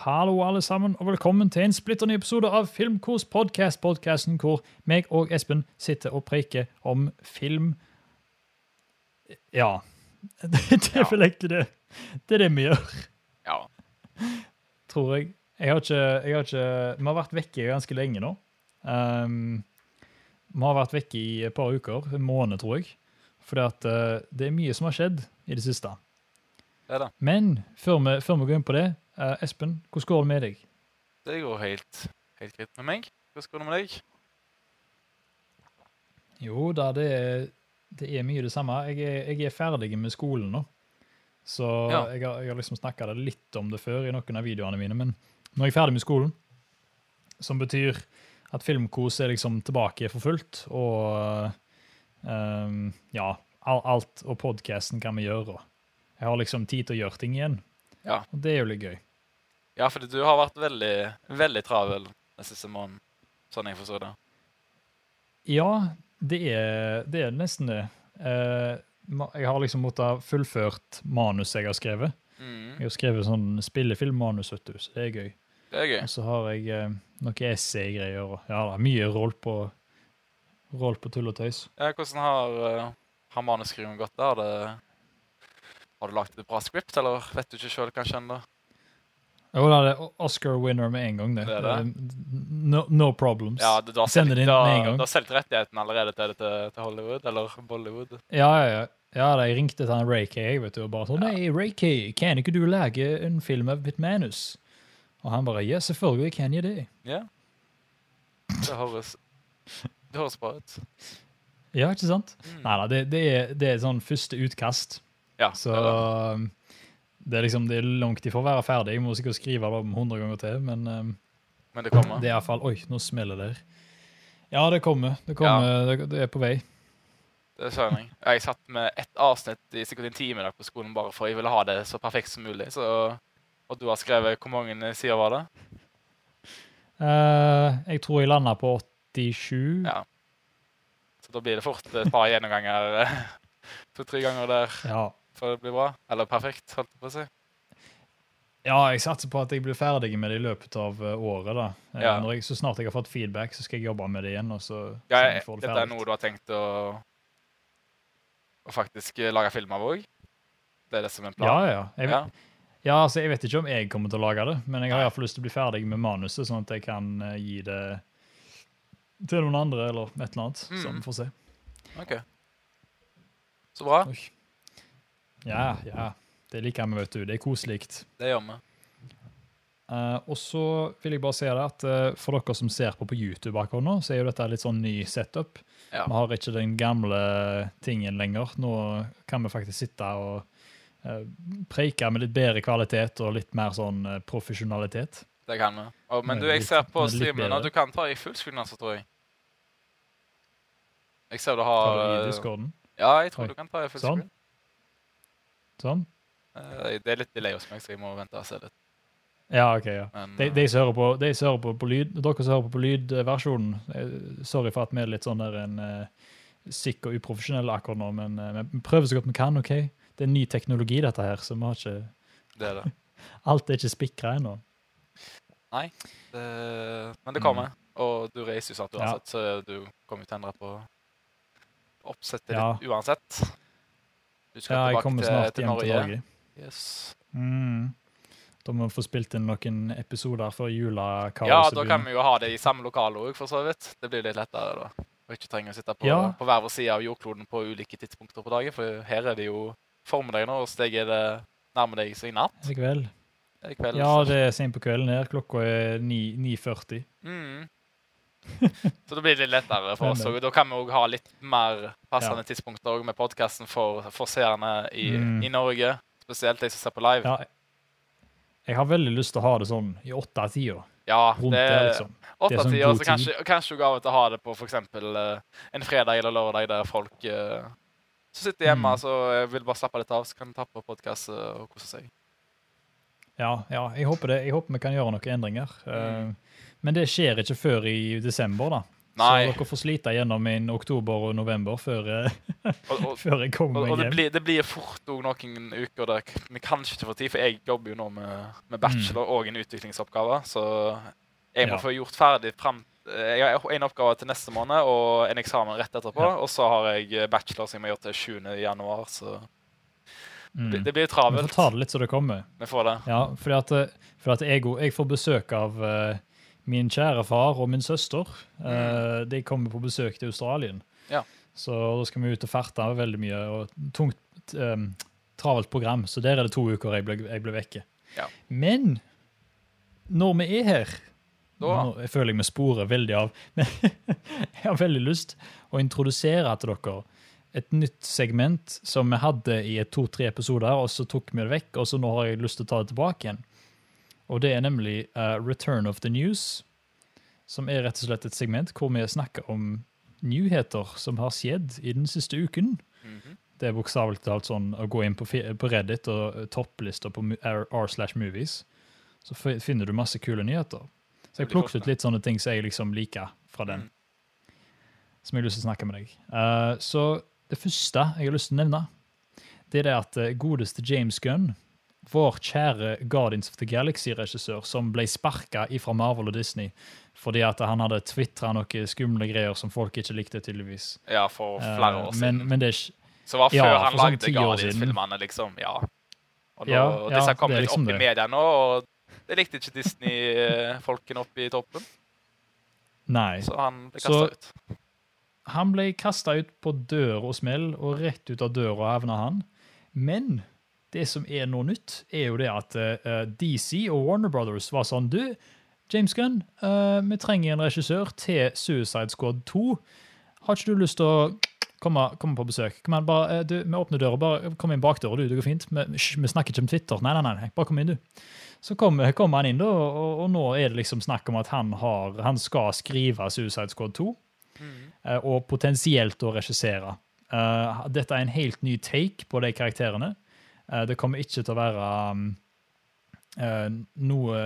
Hallo, alle sammen, og velkommen til en splitter ny episode av Filmkos podkast. podcasten hvor meg og Espen sitter og preiker om film. Ja. Det, det er vel egentlig det. Det er det vi gjør, Ja. tror jeg. Jeg har ikke, jeg har ikke Vi har vært vekke ganske lenge nå. Um, vi har vært vekke i et par uker, en måned, tror jeg. Fordi at eh, det er mye som har skjedd i det siste. Det det. Men før vi, før vi går inn på det, eh, Espen, hvordan går det med deg? Det går helt, helt greit med meg. Hvordan går det med deg? Jo da, det er, det er mye det samme. Jeg er, jeg er ferdig med skolen nå. Så Ja. jeg, har, jeg har liksom snakka litt om det før i noen av videoene mine, men nå er jeg ferdig med skolen. Som betyr at Filmkos er liksom tilbake for fullt, og um, ja, alt og podkasten kan vi gjøre. Jeg har liksom tid til å gjøre ting igjen, Ja. og det er jo litt gøy. Ja, fordi du har vært veldig, veldig travel den siste måneden. Sånn jeg forstår det. Ja, det er, det er nesten det. Uh, jeg har liksom måttet fullført manus jeg har skrevet. Mm, Jeg har skrevet sånn spillefilmmanus, vet du, så det er gøy. det er gøy. Og så har jeg uh, noe essay-greier. Ja, det er mye roll på, roll på tull og tøys. Ja, hvordan har, uh, har manuskrivingen gått? der? Har, det, har du lagt et bra script, eller vet du ikke sjøl kanskje ennå? Jo, da er det Oscar-winner med en gang, det. Det det. No, no problems. Ja, du, har Sender inn med en gang. du har solgt rettigheten allerede til til, til Hollywood, eller Bollywood? Ja, ja, ja. ja da, jeg ringte til han Ray Kay, vet du, og bare sånn Ja. Nei, Ray Kay, kan ikke du lage en film av mitt manus? Og han bare Ja, selvfølgelig kan jeg det. Ja. Det høres, det høres bra ut. Ja, ikke sant? Mm. Nei da, det, det, er, det er sånn første utkast. Ja, Så det er det. um, er liksom det er langt ifra å være ferdig. Jeg må sikkert skrive det om 100 ganger til, men um, Men det kommer. det er iallfall Oi, nå smeller det. Ja, det kommer. Det kommer, det, det er på vei. Det skjønner jeg. Jeg satt med ett avsnitt i sikkert en time på skolen bare for jeg ville ha det så perfekt som mulig. Så, og du har skrevet Hvor mange sider var det? Uh, jeg tror jeg landa på 87. Ja. Så da blir det fort et par gjennomganger. eh, To-tre ganger der Ja. Før det blir bra. Eller perfekt, holdt jeg på å si. Ja, jeg satser på at jeg blir ferdig med det i løpet av eh, året. da. Eh, Ja. Jeg, så snart jeg har fått feedback, så skal jeg jobbe med det igjen. og så, Ja, jeg, får det dette er noe du har tenkt å, å faktisk eh, lage film av òg? Det er det som er planen? Ja, ja. Jeg, Ja. ja, altså, jeg vet ikke om jeg kommer til å lage det, men jeg har iallfall lyst til å bli ferdig med manuset, sånn at jeg kan gi det til noen andre, eller et eller annet. Så Mm. vi får se. OK. Så bra. Oi. Ja, ja. Det liker vi, vet du. Det er koselig. Det gjør vi. Uh, og så vil jeg bare si det at uh, for dere som ser på på YouTube akkurat nå, så er jo dette litt sånn ny setup. Ja. Vi har ikke den gamle tingen lenger. Nå kan vi faktisk sitte og uh, preike med litt bedre kvalitet og litt mer sånn profesjonalitet. Det kan vi. Oh, men du, jeg ser på streamen at du kan ta i fullscreen, altså, tror jeg. Jeg ser du Har har du i discorden? Ja, jeg tror Oi. du kan ta i fullscreen. Sånn? Eh, Det er litt delay hos meg, så jeg må vente og se litt. Ja, OK. ja. Men De, eh, de som hører på, de som hører på, på lyd, dere som hører på på lydversjonen, eh, sorry for at vi er litt sånn der en uh, sikk og uprofesjonelle akkurat nå, men eh, vi prøver så godt vi kan, OK? Det er ny teknologi, dette her, så vi har ikke det er det. Alt er ikke spikra ennå. det. Men det kommer. Og du reiser jo snart uansett, Ja. så du kommer jo til å endre på oppsettet Ja. ditt uansett. Du skal Ja, jeg kommer snart til hjem til Norge. Norge. Yes. Mm. Da må vi få spilt inn noen episoder før julekaoset Ja, da kan vi jo ha det i samme lokale òg, for så vidt. Det blir litt lettere da. Og ikke trenger å sitte på, Ja. på hver vår side av jordkloden på ulike tidspunkter på dagen, for her er det jo formiddag nå, og steg er det nærmer deg seg natt. I kveld. Det er kveld. Ja, det er sent på kvelden her. Klokka er 9.40. Mm. Så da blir det lettere for oss. Og da kan vi òg ha litt mer passende tidspunkter også med podkasten for, for seerne i, Mm. i Norge. Spesielt de som ser på live. Ja, jeg har veldig lyst til å ha det sånn i åtte-tida. Ja, Rundt det liksom. Det er åtte sånn Så kanskje, kanskje du av og til ha det på f.eks. Uh, en fredag eller lørdag der folk uh, som sitter hjemme Mm. så uh, vil bare slappe litt av, så kan de ta på podkast og kose seg. Ja, ja jeg, håper det. jeg håper vi kan gjøre noen endringer. Mm. Eh, men det skjer ikke før i desember, da. Nei. Så dere får slite gjennom en oktober og november før, eh, Og, og, før jeg kommer og, og det, hjem. blir, det blir fort noen uker der vi kanskje ikke får tid, for jeg jobber jo nå med, med bachelor og en utviklingsoppgave, så jeg må Mm. Ja. få gjort ferdig frem Jeg har en oppgave til neste måned og en eksamen rett etterpå, Ja. og så har jeg bachelor som jeg må gjøre til 7. januar, så Mm. det, blir blir Vi travelt. får ta det litt så det kommer. Vi får det. Ja, fordi at, eh, fordi at jeg, jeg får besøk av eh, min kjære far og min søster. Eh, de kommer på besøk til Australien. Ja. Så da skal vi ut og ferte veldig mye. og Tungt, um, travelt program, så der er det to uker jeg ble, jeg ble vekke. Ja. Men når vi er her Da- nå, Jeg føler jeg vi sporer veldig av. Men jeg har veldig lyst å introdusere til dere et nytt segment som vi hadde i to-tre episoder, og så tok vi det vekk, og så nå har jeg lyst til å ta det tilbake igjen. Og det er nemlig uh, Return of the News, som er rett og slett et segment hvor vi snakker om nyheter som har skjedd i den siste uken. Mhm. Det er bokstavelig talt sånn å gå inn på, på Reddit og eh, topplister på r slash movies, så finner du masse kule nyheter. Så jeg plukket ut litt sånne ting som jeg liksom liker fra den, Mm. som jeg har lyst til å snakke med deg. Uh, så det første jeg har lyst til å nevne, det er det at godeste James Gunn, vår kjære Guardians of the Galaxy-regissør, som ble sparka fra Marvel og Disney fordi at han hadde tvitra noen skumle greier som folk ikke likte, tydeligvis. Ja, for flere Eh, år siden. men, men det er ikke Så var Ja, før han sånn lagde. Guardians-filmene, liksom. Ja. Og, nå, Ja, og ja, disse kom det er litt liksom opp i media nå, og det likte ikke Disney-folkene opp i toppen, Nei. så han ble kasta ut. Han ble kasta ut på dør og smell, og rett ut av døra havna han. Men det som er noe nytt, er jo det at uh, DC og Warner Brothers var sånn Du, James Gunn, uh, vi trenger en regissør til Suicide Squad 2. Har ikke du lyst til å komme, komme på besøk? Kom igjen, bare, eh, du, Vi åpner døra. Bare kom inn bakdøra, du. Det går fint. Vi, vi snakker ikke om Twitter. Nei, nei, nei. Bare kom inn, du. Så kommer kom han inn, da, og, og nå er det liksom snakk om at han, har, han skal skrive Suicide Squad 2 Mm. eh, og potensielt å regissere. Uh, dette er en helt ny take på de karakterene. Eh, det kommer ikke til å være um, eh, noe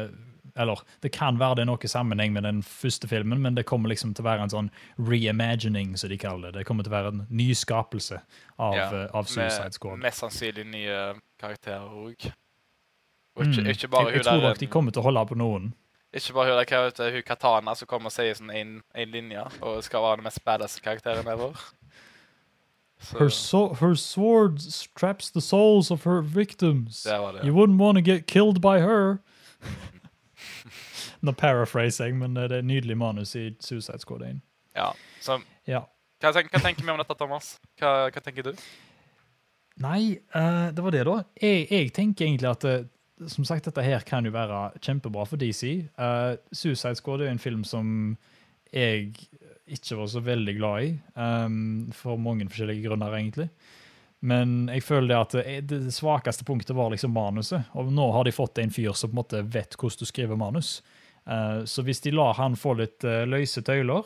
Eller det kan være det er noe sammenheng med den første filmen, men det kommer liksom til å være en sånn reimagining, som de kaller det. Det kommer til å være en nyskapelse av, Ja, eh, av Suicide Med mest sannsynlig nye karakterer òg. Og ikke, Mm. ikke bare jeg, jeg tror nok de kommer til å holde på noen. Ikke bare hun hun Katana som kommer og sier sånn en linje, og skal være den mest badass karakteren ever. Her, so her sword straps the souls of her victims. det var det. You wouldn't want to get killed by her. Nå paraphraser jeg, men det er et nydelig manus i Suicide Squad 1. Ja. Så Ja. hva, tenker, hva tenker vi om dette, Thomas? Hva, hva tenker du? Nei, uh, det var det, da. Jeg, jeg tenker egentlig at eh, som sagt, dette her kan jo være kjempebra for DC. Uh, Suicide Squad er jo en film som jeg ikke var så veldig glad i, um, for mange forskjellige grunner, egentlig. Men jeg føler at det, det svakeste punktet var liksom manuset, og nå har de fått en fyr som på en måte vet hvordan du skriver manus. Uh, så hvis de lar han få litt uh, løse tøyler,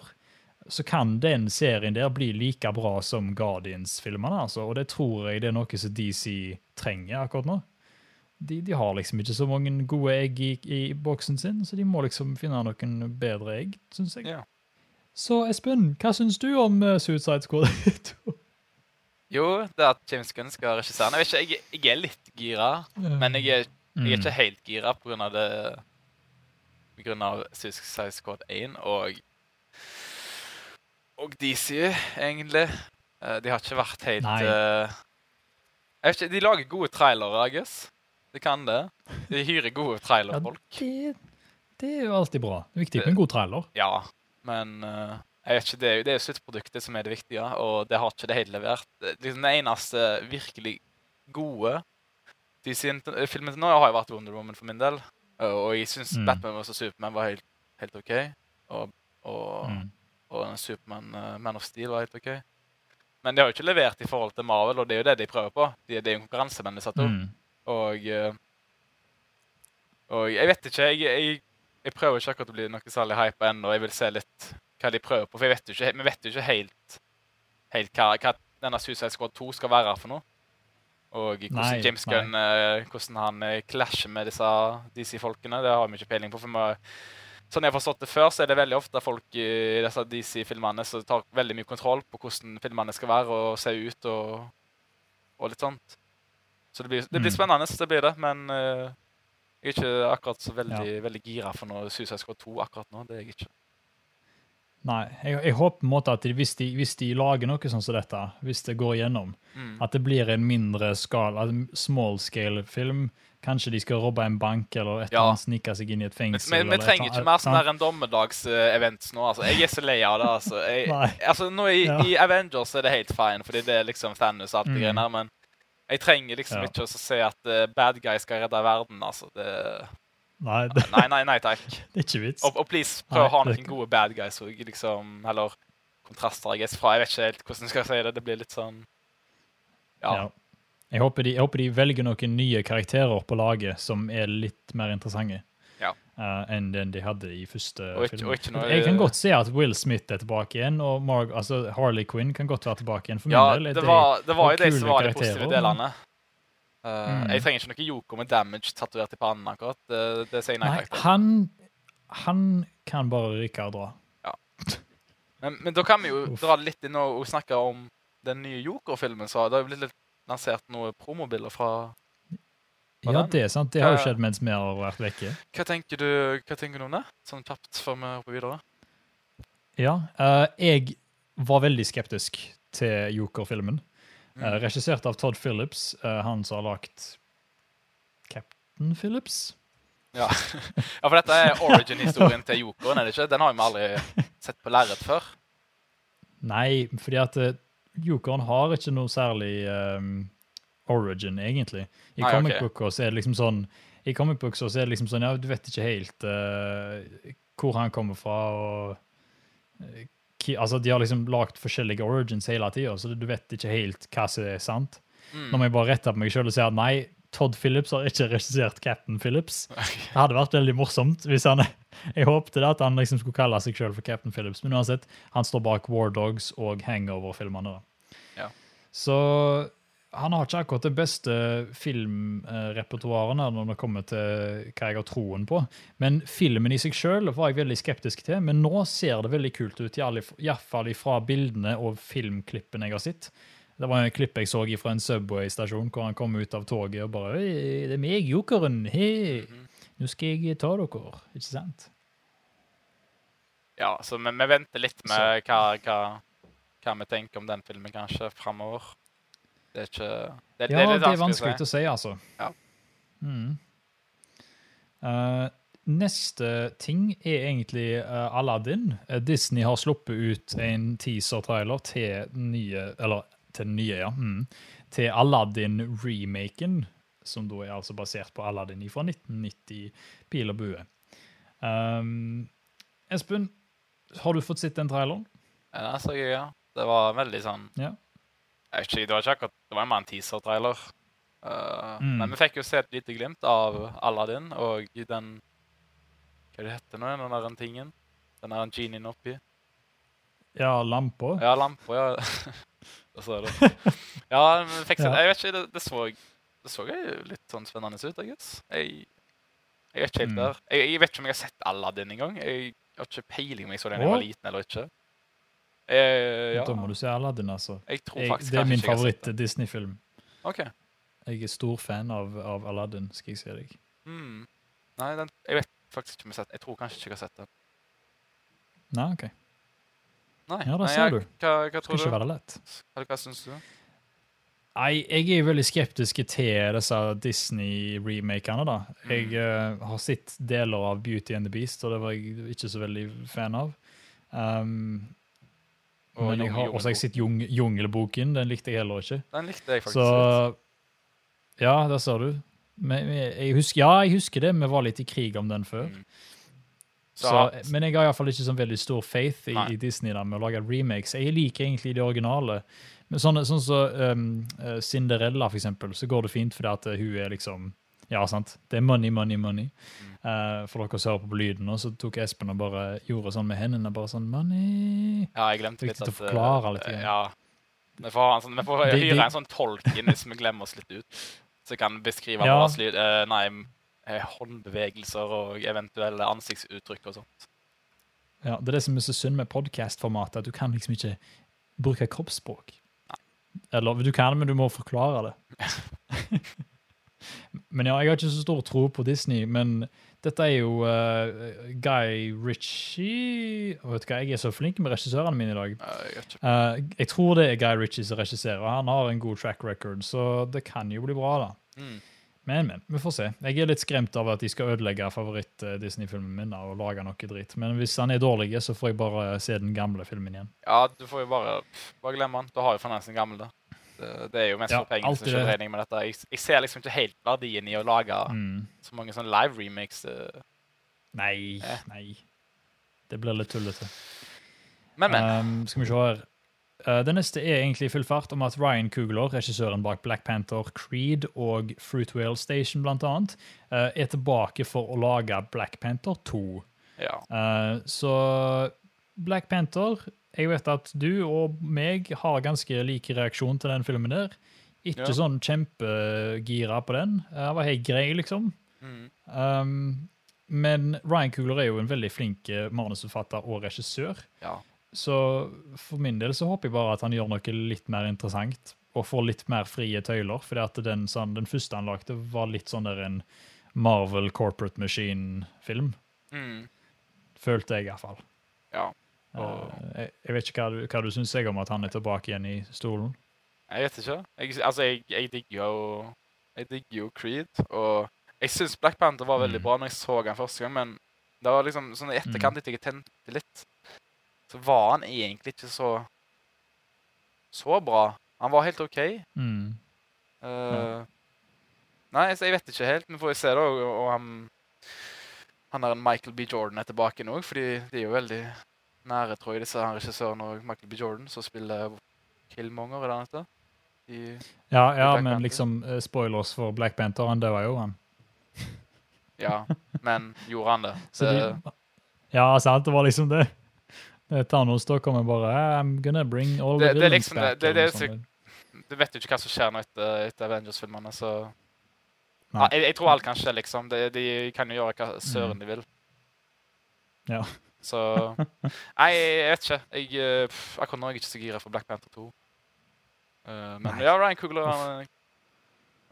så kan den serien der bli like bra som Guardians-filmene. Altså. Og det tror jeg det er noe som DC trenger akkurat nå. De, de har liksom ikke så mange gode egg i, i boksen sin, så de må liksom finne noen bedre egg, syns jeg. Ja. Så Espen, hva syns du om eh, Suicide Squad 2? Jo, det at James Gunn skal regissere. Jeg, jeg, jeg er litt gira, men jeg er, jeg er ikke helt gira av det På grunn av Suicide Squad 1 og Og DC, egentlig. Eh, De har ikke vært helt vet ikke, De lager gode trailere, I guess. De kan det. De hyrer gode ja, trailerfolk. det, det er jo alltid bra. Det er viktig med en god trailer. Ja, men uh, jeg vet ikke, det er det er sluttproduktet som er det viktige, og det har ikke det hele levert. Liksom det eneste virkelig gode de sin, filmen til nå har jo vært Wonder Woman for min del, eh, og jeg syns Mm. Batman vs. Superman var helt, helt OK, og, og, Mm. og Superman uh, Man of Steel var helt OK. Men de har jo ikke levert i forhold til Marvel, og det er jo det de prøver på. De, det er jo en konkurranse mellom disse to. Mm. Og, eh, og jeg vet ikke. Jeg, jeg, jeg prøver ikke akkurat å bli noe særlig hype ennå. Jeg vil se litt hva de prøver på. For vet ikke, vi vet jo ikke helt, helt hva, hva denne Suicide Squad 2 skal være for noe. Og hvordan Nei, James Gunn eh, hvordan han klasjer med disse DC-folkene, det har vi ikke peiling på. For vi, sånn jeg har forstått det før, så er det veldig ofte folk i disse DC-filmene som tar veldig mye kontroll på hvordan filmene skal være og se ut og, og litt sånt. Så det blir, det blir Mm. spennende, det blir det. Men eh, jeg er ikke akkurat så veldig, Ja. veldig gira for noe Suicide Squad 2 akkurat nå. Det er jeg ikke. Nei, jeg, jeg håper på en måte at de, hvis, de, hvis de lager noe sånn som dette, hvis det går gjennom, Mm. at det blir en mindre skala, en small scale-film. Kanskje de skal robbe en bank eller et Ja. eller annet, snike seg inn i et fengsel. men vi trenger ikke mer sånn her en dommedags-events nå. altså. Jeg er så lei av det. altså. Jeg, altså nå i, Ja. I Avengers er det helt fine, fordi det er liksom Thanos og alt det Mm. greiene men jeg trenger liksom Ja. ikke å se at eh, bad guy skal redde verden. altså. Det, Nei, det, nei, nei, nei takk. det er ikke vits. Og, og please, prøv å ha ha det- noen gode bad guys òg. liksom, eller kontraster. Jeg, fra. jeg vet ikke helt hvordan jeg skal si det. Det blir litt sånn Ja. Ja. Jeg, håper de, jeg håper de velger noen nye karakterer på laget som er litt mer interessante Ja. uh, enn den de hadde i første Og ikke- film. noe- Jeg kan godt se at Will Smith er tilbake igjen, og Marg, altså Harley Quinn kan godt være tilbake igjen. For Ja, min del. det var, det var jo de som var de positive delene. Uh, Mm. Jeg trenger ikke noe Yoko med damage tatovert i pannen akkurat. Det, det sier nei Nei, han, han kan bare ryke og dra. Men, men da kan vi jo Uff. dra litt inn og, og snakke om den nye Joker-filmen. Så det har jo blitt litt lansert noen promobilder fra Var Ja, det er sant. Det har jo skjedd mens vi har vært vekke. Hva tenker du, hva tenker du om det? Sånn kjapt før vi hopper videre. Ja, uh, jeg var veldig skeptisk til Joker-filmen. Mm. Uh, regissert av Todd Phillips, uh, han som har lagt Captain Phillips. Ja. ja, for dette er origin-historien til Jokeren, er det ikke? Den har vi aldri sett på lerret før. Nei, fordi at Jokeren har ikke noe særlig ehm, origin, egentlig. I Nei, comic ok. booker er det liksom sånn I comic books så er det liksom sånn, ja, du vet ikke helt uh, hvor han kommer fra, og eh, ki- Altså, de har liksom lagd forskjellige origins hele tida, så du vet ikke helt hva som er sant. Mm. Nå må jeg bare rette på meg sjøl og si at nei, Todd Phillips har ikke regissert Captain Phillips. Det hadde vært veldig morsomt hvis han Jeg håpte det at han liksom skulle kalle seg sjøl for Captain Phillips, men uansett, han står bak War Dogs og Hangover-filmene. Ja. Så han har ikke akkurat det beste filmrepertoaret når det kommer til hva jeg har troen på. Men filmen i seg sjøl var jeg veldig skeptisk til, men nå ser det veldig kult ut, iallfall fra bildene og filmklippene jeg har sett. Det var en klipp jeg så fra en Subway-stasjon hvor han kom ut av toget og bare «Hei, 'Det er meg, jokeren. Hei, nå skal jeg ta dere.' Ikke sant? Ja, så vi, vi venter litt med hva, hva, hva vi tenker om den filmen kanskje framover. Det er ikke det, Ja, det er, litt vanskelig å å si, altså. Ja. Mm. Uh, neste ting er egentlig uh, Aladdin. Eh, Disney har sluppet ut en teaser-trailer til nye Eller til den nye, ja. Mm, til Aladdin-remaken, som da er altså basert på Aladdin fra 1990, Pil og bue. Um, Espen, har du fått sett den traileren? Ja, det så jeg, ja. Det var veldig sånn Ja. Jeg vet ikke, Det var ikke akkurat Det var mer en teaser-trailer. Uh, Mm. Men vi fikk jo se et lite glimt av Aladdin og den Hva det heter nå, den der tingen? Den der genien oppi? Ja, lampa? Ja, lampa, ja. Så jeg det. Ja, men vi fikk se Ja. Jeg vet ikke, det, det så Det så jo litt sånn spennende ut, I guess. Jeg, jeg er ikke helt Mm. der. Jeg, jeg vet ikke om jeg har sett Aladdin engang. Jeg har ikke peiling om jeg så den da jeg var liten eller ikke. Eh, ja. Da må du se Aladdin, altså. Jeg tror Jeg, det er min ikke favoritt-Disney-film. OK. Jeg er stor fan av, av Aladdin, skal jeg si deg. Mm. Nei, den, jeg vet faktisk ikke om jeg har sett Jeg tror kanskje ikke jeg har sett den. Nei, OK. Nei, Ja, da nei, ser jeg- du. Hva, hva Skal tror ikke du? være lett. Hva, hva syns du? Nei, jeg er veldig skeptisk til disse Disney-remakene, da. Mm. Jeg eh, har sett deler av Beauty and the Beast, og det var jeg ikke så veldig fan av. Um, Og men jeg har også jeg sett Jung, Jungelboken, den likte jeg heller ikke. Den likte jeg faktisk Så. Ja, der ser du. Men, jeg husker, ja, jeg husker det. Vi var litt i krig om den før. Mm. Så, men jeg har iallfall ikke sånn veldig stor faith i, i Disney da, med å lage remakes. Jeg liker egentlig de originale. Men sånn som så, um, eh, Cinderella, for eksempel, så går det fint fordi at hun er liksom Ja, sant. Det er money, money, money. Mm. Uh, for dere som hører på lyden, nå, så tok Espen og bare gjorde sånn med hendene. bare sånn, money. Ja, jeg glemte litt Viktig å at forklare eh, litt igjen. Ja. Vi får, sånn, vi får Det- hyre det- en sånn tolk inn hvis vi glemmer oss litt ut. Så jeg kan beskrive Ja. vår lyd. uh, nei, håndbevegelser og eventuelle ansiktsuttrykk og sånt. Ja, Det er det som er så synd med podkast-formatet, at du kan liksom ikke bruke kroppsspråk. Nei. Eller du kan, men du må forklare det. men ja, jeg har ikke så stor tro på Disney, men dette er jo uh, Guy Ritchie vet du hva, Jeg er så flink med regissørene mine i dag. Uh, jeg tror det er Guy Ritchie som regisserer, og han har en god track record, så det kan jo bli bra, da. Mm. Men, men, vi får se. Jeg er litt skremt av at de skal ødelegge favoritt-Disney-filmen min og lage noe dritt. Men hvis han er dårlig, så får jeg bare se den gamle filmen igjen. Ja, du får jo bare Bare glemme han. Da har jeg fremdeles gammel, da. Det, er jo mest Ja, for penger som skjer regning med dette. Jeg, jeg ser liksom ikke helt verdien i å lage Mm. så mange sånne live remakes. eh. Nei, Eh. nei. Det blir litt tullete. Men, men. Um, skal vi se her. Uh, det neste er egentlig full fart om at Ryan Coogler, regissøren bak Black Panther, Creed og Fruitwhale Station annet, uh, er tilbake for å lage Black Panther 2. Ja. Uh, så Black Panther Jeg vet at du og meg har ganske lik reaksjon til den filmen der. Ikke Ja. sånn kjempegira på den. Den var helt grei, liksom. Mm. Um, men Ryan Coogler er jo en veldig flink eh, manusforfatter og regissør. ja. Så for min del så håper jeg bare at han gjør noe litt mer interessant og får litt mer frie tøyler. For den, sånn, den første han lagde, var litt sånn der en Marvel Corporate Machine-film. Mm. Følte jeg, iallfall. Ja. Uh, jeg, jeg vet ikke hva du, hva du syns om at han er tilbake igjen i stolen. Jeg vet ikke. Jeg, altså, jeg, jeg digger jo Jeg digger jo Creed, og jeg syns Black Panther var veldig Mm. bra når jeg så han første gang, men det var liksom sånn i etterkant etter jeg tente litt, så var han egentlig ikke så så bra. Han var helt OK. Mm. Eh, Nei, så jeg vet ikke helt. Vi får se, da. Og, og han han en Michael B. Jordan er tilbake nå, fordi de er jo veldig nære, tror jeg, disse her regissørene og Michael B. Jordan, som spiller Killmonger, eller heter? I Ja, ja men Panther. liksom eh, spoilers for Black Panther, han døde jo, han. Ja, men gjorde han det? Så det de, ja, sant, det var liksom det. Det Thanos da kommer bare I'm gonna bring all the Det- villains liksom back. det- det det du vet jo ikke hva som skjer nå etter, etter Avengers-filmene, så ja, jeg, jeg tror alt kan skje, liksom. De, de kan jo gjøre hva søren de vil. Mm. Ja. Så Nei, jeg vet ikke. Jeg, eh, pff, akkurat nå er jeg ikke så gira for Black Panther 2. Uh, men Nei. ja, Ryan Coogler han, er,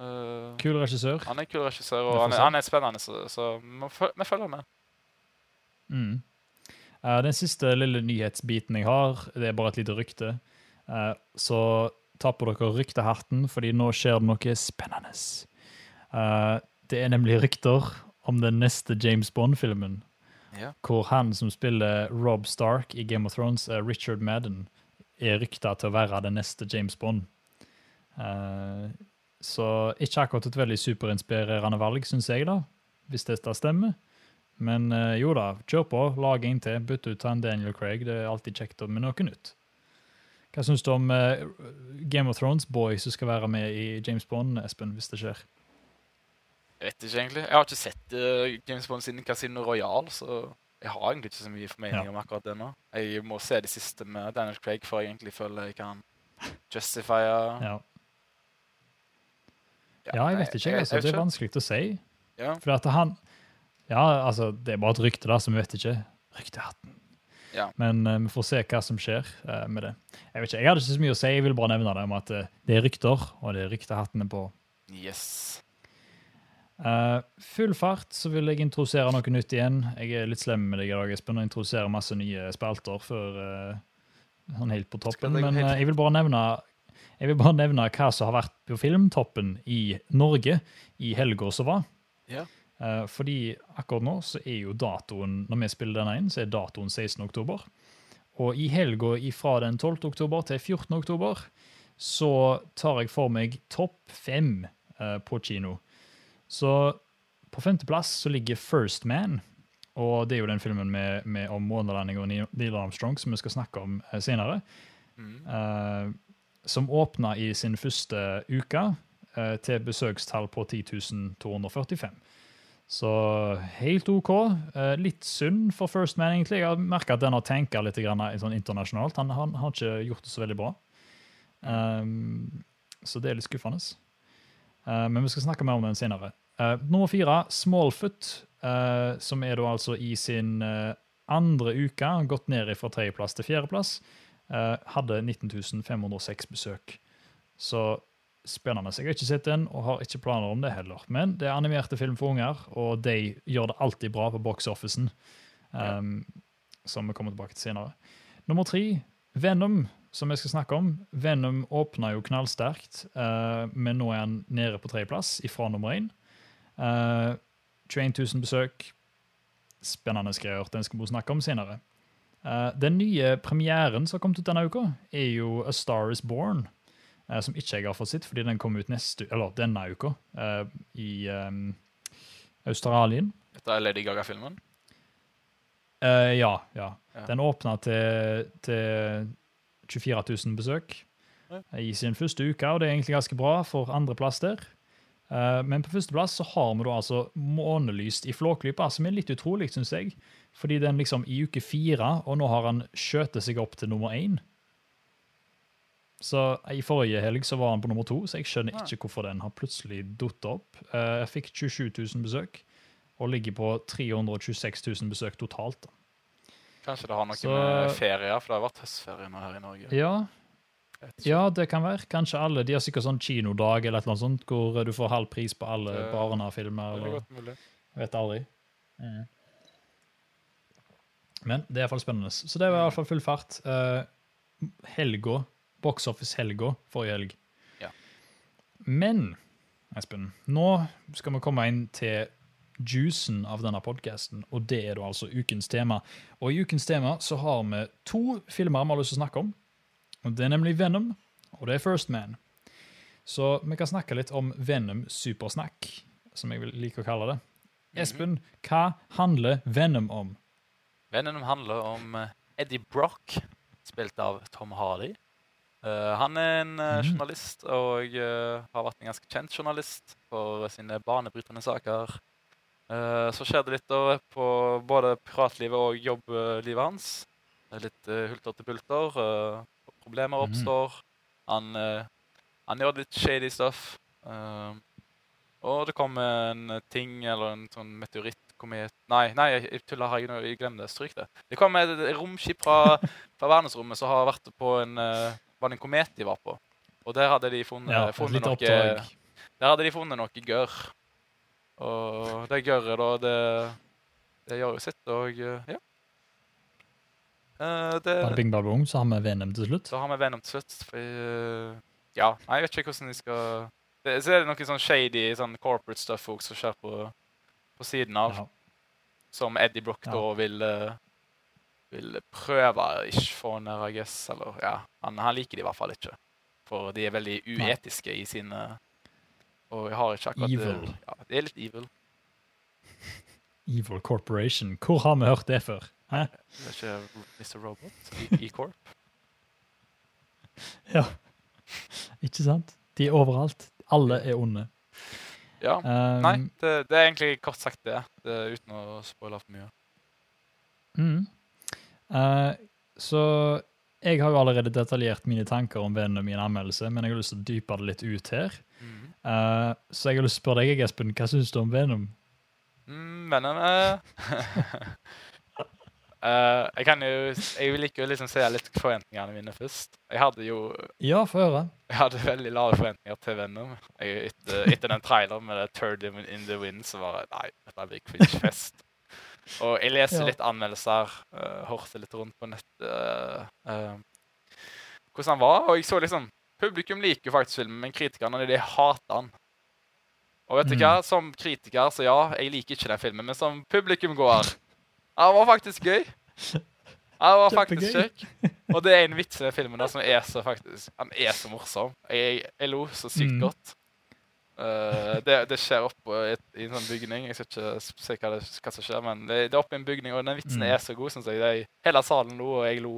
eh, Kul regissør. han er kul regissør, og han er, han er spennende, så, så vi følger med. Mm. Uh, den siste lille nyhetsbiten jeg har, det er bare et lite rykte. Eh, så ta på dere ryktehatten, fordi nå skjer det noe spennende. Eh, det er nemlig rykter om den neste James Bond-filmen, Ja. hvor han som spiller Rob Stark i Game of Thrones, er Richard Madden, er rykta til å være den neste James Bond. Uh, så ikke akkurat et veldig superinspirerende valg, syns jeg, da, hvis dette stemmer. Men uh, jo da, kjør på, lag en til, bytt ut han Daniel Craig. Det er alltid kjekt med noe nytt. Hva syns du om uh, Game of Thrones Boy som skal være med i James Bond, Espen, hvis det skjer? Jeg vet ikke egentlig. Jeg har ikke sett uh, James Bond siden Casino Royale, så jeg har egentlig ikke så mye formening Ja. om akkurat det nå. Jeg må se de siste med Daniel Craig før jeg egentlig føler jeg kan justifye Ja, ja jeg vet ikke. jeg- altså. jeg jeg, Det er vanskelig å si. Ja. For at han Ja, altså, det er bare et rykte, da, så vi vet ikke. Ryktehatten. Ja. Men uh, vi får se hva som skjer uh, med det. Jeg vet ikke, jeg hadde ikke så mye å si, jeg vil bare nevne det om at uh, det er rykter, og det er ryktehattene på. Yes. Eh, full fart så vil jeg introdusere noe nytt igjen. Jeg er litt slem med deg i dag, Espen, og introduserer masse nye spalter før eh, sånn helt på toppen. Men eh, jeg vil bare nevne jeg vil bare nevne hva som har vært på filmtoppen i Norge i helga som var. Ja. Uh, fordi akkurat nå så er jo datoen når vi spiller denne inn, så er datoen 16. oktober. Og i helga fra den 12. oktober til 14. oktober så tar jeg for meg topp fem på kino. Så på femteplass så ligger First Man. Og det er jo den filmen med, med om månelanding og Neil Armstrong som vi skal snakke om eh, senere. Mm. Uh, som åpna i sin første uke uh, til besøkstall på 10.245. Så helt OK. Uh, litt synd for First Man, egentlig. Jeg har merka at den har tenka litt grann, sånn internasjonalt. Han, han har ikke gjort det så veldig bra. Um, så det er litt skuffende. Eh, men vi skal snakke mer om den senere. Eh, nummer fire, Smallfoot, eh, som er da altså i sin andre uke gått ned fra tredjeplass til fjerdeplass. Hadde 19.506 besøk. Så spennende. Jeg har ikke sett den, og har ikke planer om det heller. Men det er animerte film for unger, og de gjør det alltid bra på box-officen. Um, ja. Som vi kommer tilbake til senere. Nummer tre, Venom, som jeg skal snakke om. Venom åpna jo knallsterkt, uh, men nå er han nede på tredjeplass ifra nummer én. Uh, 21 000 besøk. Spennende greier. Den skal vi snakke om senere. Uh, den nye premieren som har kommet ut denne uka, er jo A Star Is Born. Uh, som ikke jeg har fått sett, fordi den kom ut neste, eller denne uka uh, i um, Australien. Dette er Lady Gaga-filmen? Ja, ja, ja. Den åpna til, til 24 000 besøk i sin første uke, og det er egentlig ganske bra for andreplass der. Uh, men på førsteplass så har vi da altså Månelyst i Flåklypa, som er litt utrolig, syns jeg. Fordi den liksom i uke fire, og nå har han skjøtet seg opp til nummer én. Så I forrige helg så var han på nummer to, så jeg skjønner ikke hvorfor den har plutselig datt opp. Jeg fikk 27 000 besøk, og ligger på 326 000 besøk totalt. Kanskje det har noe så, med ferier, for det har vært høstferie nå her i Norge. Ja, ja, det kan være. Kanskje alle. De har sikkert sånn kinodag eller noe sånt, hvor du får halv pris på alle barnefilmer. Det er godt mulig. Vet aldri. Mm. Men det er iallfall spennende. Så det var iallfall full fart. Uh, helga, Box Office-helga forrige helg. Ja. Men, Espen, nå skal vi komme inn til juicen av denne podkasten, og det er da altså ukens tema. Og i ukens tema så har vi to filmer vi har lyst til å snakke om. Og Det er nemlig Venom, og det er First Man. Så vi kan snakke litt om Venom supersnakk, som jeg vil like å kalle det. Mhm. Espen, hva handler Venom om? Venom handler om eh, Eddie Brock, spilt av Tom Hardy. Uh, han er en uh, journalist og uh, har vært en ganske kjent journalist for sine banebrytende saker. Så skjedde litt da på både privatlivet og jobblivet hans. Litt hulter til bulter. Problemer mhm. oppstår. Han, han gjør litt shady stuff. Og det kom en ting eller en sånn meteorittkomet Nei, nei, jeg tuller. Jeg, jeg glemte det. Stryk det. Det kom et romskip fra, fra verdensrommet som har vært på en Var det en komet de var på? Og der hadde de funnet, ja, funnet noe. Der hadde de funnet noe gørr. Og det gørret, da, det, det gjør jo sitt, og ja. Uh, det, bare Bing bare Boom, så har vi Venom til slutt? Så har vi Venom til slutt. For, uh, ja, jeg vet ikke hvordan de skal det, Så er det noe sånn shady sånn corporate stuff også, som skjer på, på siden av. Ja. Som Eddie Brock ja. da vil, vil prøve ikke få ned, I guess. Eller, ja, han, han, liker de i hvert fall ikke. For de er veldig uetiske Nei. i sine Og jeg har ikke akkurat Evil. Ja, det er litt evil. Evil Corporation. Hvor har vi hørt det før? Hæ? Det er ikke Mr. Robot i E-Corp? ja. Ikke sant? De er overalt. Alle er onde. Ja. Um, Nei, det, det, er egentlig kort sagt det, det uten å spoile for mye. Mm. Uh, så jeg har jo allerede detaljert mine tanker om vennene mine anmeldelse, men jeg har lyst til å dype det litt ut her. Mm. Uh, så jeg har lyst til å spørre deg, Espen, hva syns du om Venom? Mm, Venom uh, Uh, jeg kan jo Jeg liker å liksom se litt forventningene mine først. Jeg hadde jo Ja, få høre. Jeg hadde veldig lave forventninger til Venom. Jeg, etter, etter, den traileren med det 'Turd in the Wind' så var det Nei, dette blir Quidditch-fest. Og jeg leser ja. litt anmeldelser, uh, hørte litt rundt på nett uh, uh, hvordan han var, og jeg så liksom Publikum liker faktisk filmen, men kritikerne de hater han. Og vet du mm. hva? Som kritiker, så ja, jeg liker ikke den filmen, men som publikumgåer han var faktisk gøy. Han var faktisk kjekk. Og det er en vits i filmen da, som er så faktisk Han er så morsom. Jeg, jeg lo så sykt mm. godt. Uh, det, det, skjer oppe i, i en sånn bygning. Jeg skal ikke se hva, det, hva som skjer, men det, det er oppe i en bygning, og den vitsen mm. er så god, syns jeg. Det, hele salen lo, og jeg lo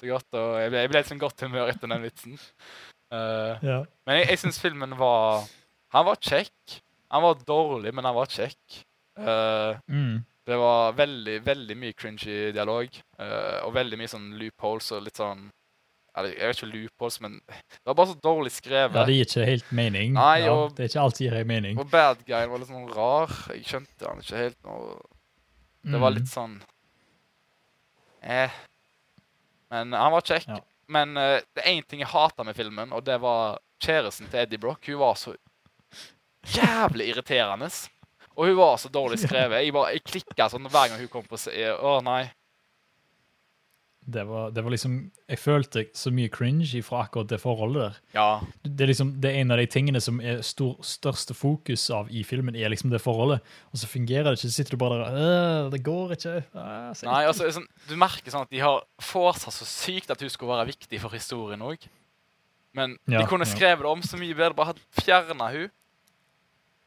så godt. Og jeg ble, jeg ble i sånn godt humør etter den vitsen. Uh, ja. Men jeg, jeg syns filmen var Han var kjekk. Han var dårlig, men han var kjekk. Uh, mm. Det var veldig veldig mye cringy dialog. Uh, og veldig mye sånn loopholes og litt sånn eller, Jeg vet ikke loopholes, men det var bare så dårlig skrevet. Ja, det gir ikke helt mening. Nei, ja, og- det er ikke alltid gir mening. Og bad guyen var litt sånn rar. Jeg skjønte han ikke helt nå. Det var Mm. litt sånn Eh. Men han var kjekk. Ja. Men uh, det er én ting jeg hater med filmen, og det var kjæresten til Eddie Brock. Hun var så jævlig irriterende. Og hun var så dårlig skrevet. Jeg, bare, jeg klikka sånn hver gang hun kom på. Å, nei. Det var, det var liksom Jeg følte så mye cringe fra akkurat det forholdet der. Ja. Det er liksom, det er en av de tingene som er stor, største fokus av i filmen, er liksom det forholdet. Og så fungerer det ikke. Så sitter du bare der og... Det går ikke. Øh, Nei, altså, sånn, Du merker sånn at de har forsa så sykt at hun skulle være viktig for historien òg. Men Ja, de kunne skrevet det om så mye bedre. Bare fjerna hun.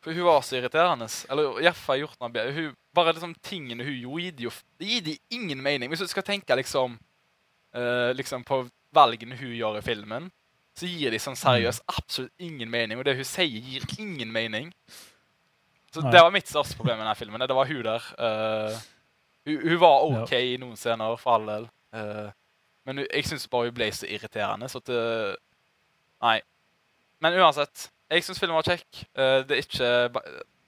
For hun var så irriterende. Eller iallfall gjort noe bedre. Hun, bare liksom tingene hun gjorde, Det gir de ingen mening. Hvis du skal tenke liksom eh, Liksom på valgene hun gjør i filmen, så gir de sånn seriøst absolutt ingen mening. Og det hun sier, gir ingen mening. Så Nei. det var mitt største problem med denne filmen. Det var hun der. eh, hun, hun var OK i noen scener, for all del. Eh, men hun, jeg syns bare hun ble så irriterende. Så at det, Nei. Men uansett. Jeg syns filmen var kjekk. Eh, det er ikke by,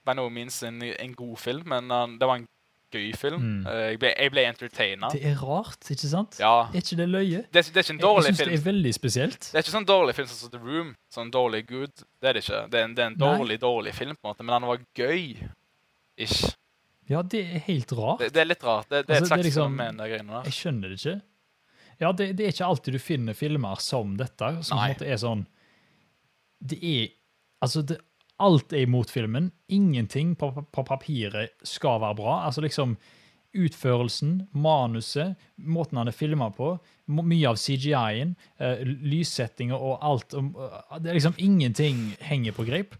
by no means en, en god film, men det var en gøy film. Mm. Eh, jeg ble, jeg ble entertaina. Det er rart, ikke sant? Ja. Er ikke det løye? Det, det er ikke en dårlig Jeg, jeg synes film. det er veldig spesielt. Det er ikke sånn dårlig film som The Room. Sånn dårlig good. Det er det ikke. Det er en, det er en dårlig, dårlig film, på en måte, men den var gøy. Ish. Ja, det er helt rart. Det, det er litt rart. Det, det er Altså, et slags liksom- fenomen, de greiene der. Jeg skjønner det ikke. Ja, det, det er ikke alltid du finner filmer som dette, som på Nei. en måte er sånn Det er Altså, det, alt er imot filmen. Ingenting på, på papiret skal være bra. Altså liksom Utførelsen, manuset, måten han er filma på, mye av CGI-en, uh, lyssettinger og alt eh, Det er liksom ingenting henger på greip.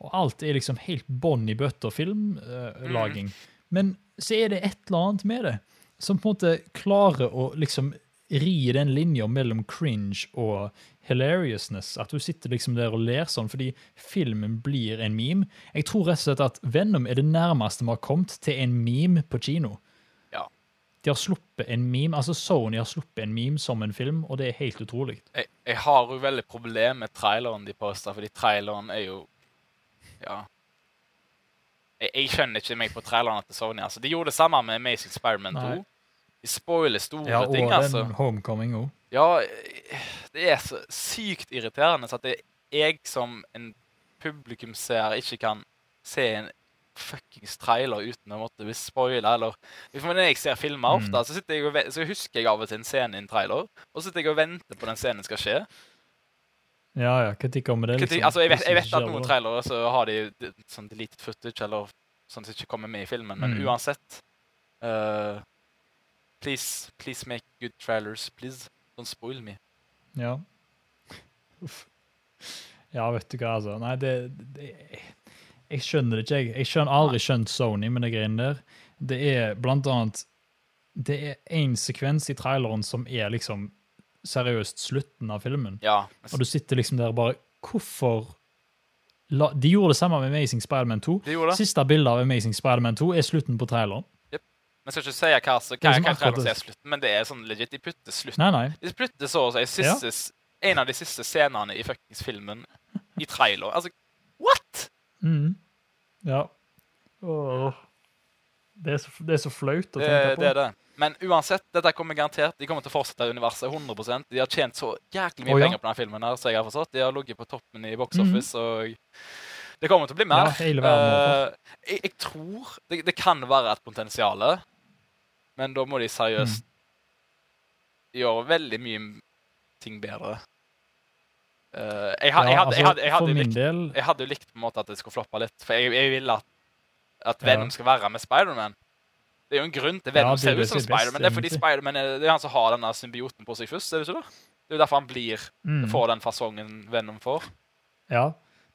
Og alt er liksom helt bånn i bøtta filmlaging. Men så er det et eller annet med det som på en måte klarer å liksom ri den linja mellom cringe og hilariousness. At du sitter liksom der og ler sånn fordi filmen blir en meme. Jeg tror rett og slett at Venom er det nærmeste vi har kommet til en meme på kino. Ja. De har sluppet en meme, altså Sony har sluppet en meme som en film, og det er helt utrolig. jeg, jeg har jo veldig problem med traileren de poster, fordi traileren er jo Ja. Jeg, jeg skjønner ikke meg på trailerne til Sony. altså. De gjorde det samme med Amazing Spiderman 2. Nei. De spoiler store Ja, og ting, den altså. Homecoming òg. Ja, det er så sykt irriterende så at det, jeg som en publikumsseer ikke kan se en fuckings trailer uten å måtte bli spoila. Eller Når jeg ser filmer ofte, Mm. så, jeg og, så husker jeg av og til en scene i en trailer, og så sitter jeg og venter på den scenen skal skje. Ja, ja, hva kommer om det? Liksom? altså, jeg vet, jeg vet at noen trailere så har de sånn deleted footage, eller sånn som ikke kommer med i filmen, men Mm. uansett eh, please, please make good trailers, please. Don't spoil me. Ja. Uff. Ja, vet du hva, altså. Nei, det, det Jeg skjønner det ikke, jeg. Jeg skjønner aldri skjønt Sony med de greiene der. Det er blant annet Det er én sekvens i traileren som er liksom seriøst slutten av filmen. Ja. Og du sitter liksom der bare Hvorfor la, De gjorde det samme med Amazing Spiderman 2. De det. Siste bilde av Amazing Spiderman 2 er slutten på traileren. Men jeg skal ikke si hva, hva, hva akkurat traileren det- er slutten, men det er sånn legit. De putter slutten. Nei, nei. De putter så å si siste, ja. en av de siste scenene i fuckings filmen i trailer. Altså, what?! Mm. Ja. Åh. Det, er så, det er så flaut å Det, tenke på. det er det. Men uansett, dette kommer garantert. De kommer til å fortsette universet 100 De har tjent så jæklig mye oh, ja. penger på denne filmen. her, så jeg har forstått. De har ligget på toppen i box office. office, og det kommer til å bli mer. Ja, Eh, jeg, jeg tror det, det kan være et potensial, men da må de seriøst gjøre veldig mye ting bedre. Eh, jeg, ha- Ja, jeg, hadde, altså, jeg, hadde, jeg, hadde jo likt, del jeg hadde jo likt på en måte at det skulle floppe litt, for jeg, jeg vil at, at Ja. Venom skal være med Spiderman. Det er jo en grunn til Venom Ja, ser er ut som er Spiderman. Det er fordi. Spiderman er, det er han som har denne symbioten på seg først. Det er jo derfor han blir, mm, får den fasongen Venom får. Ja,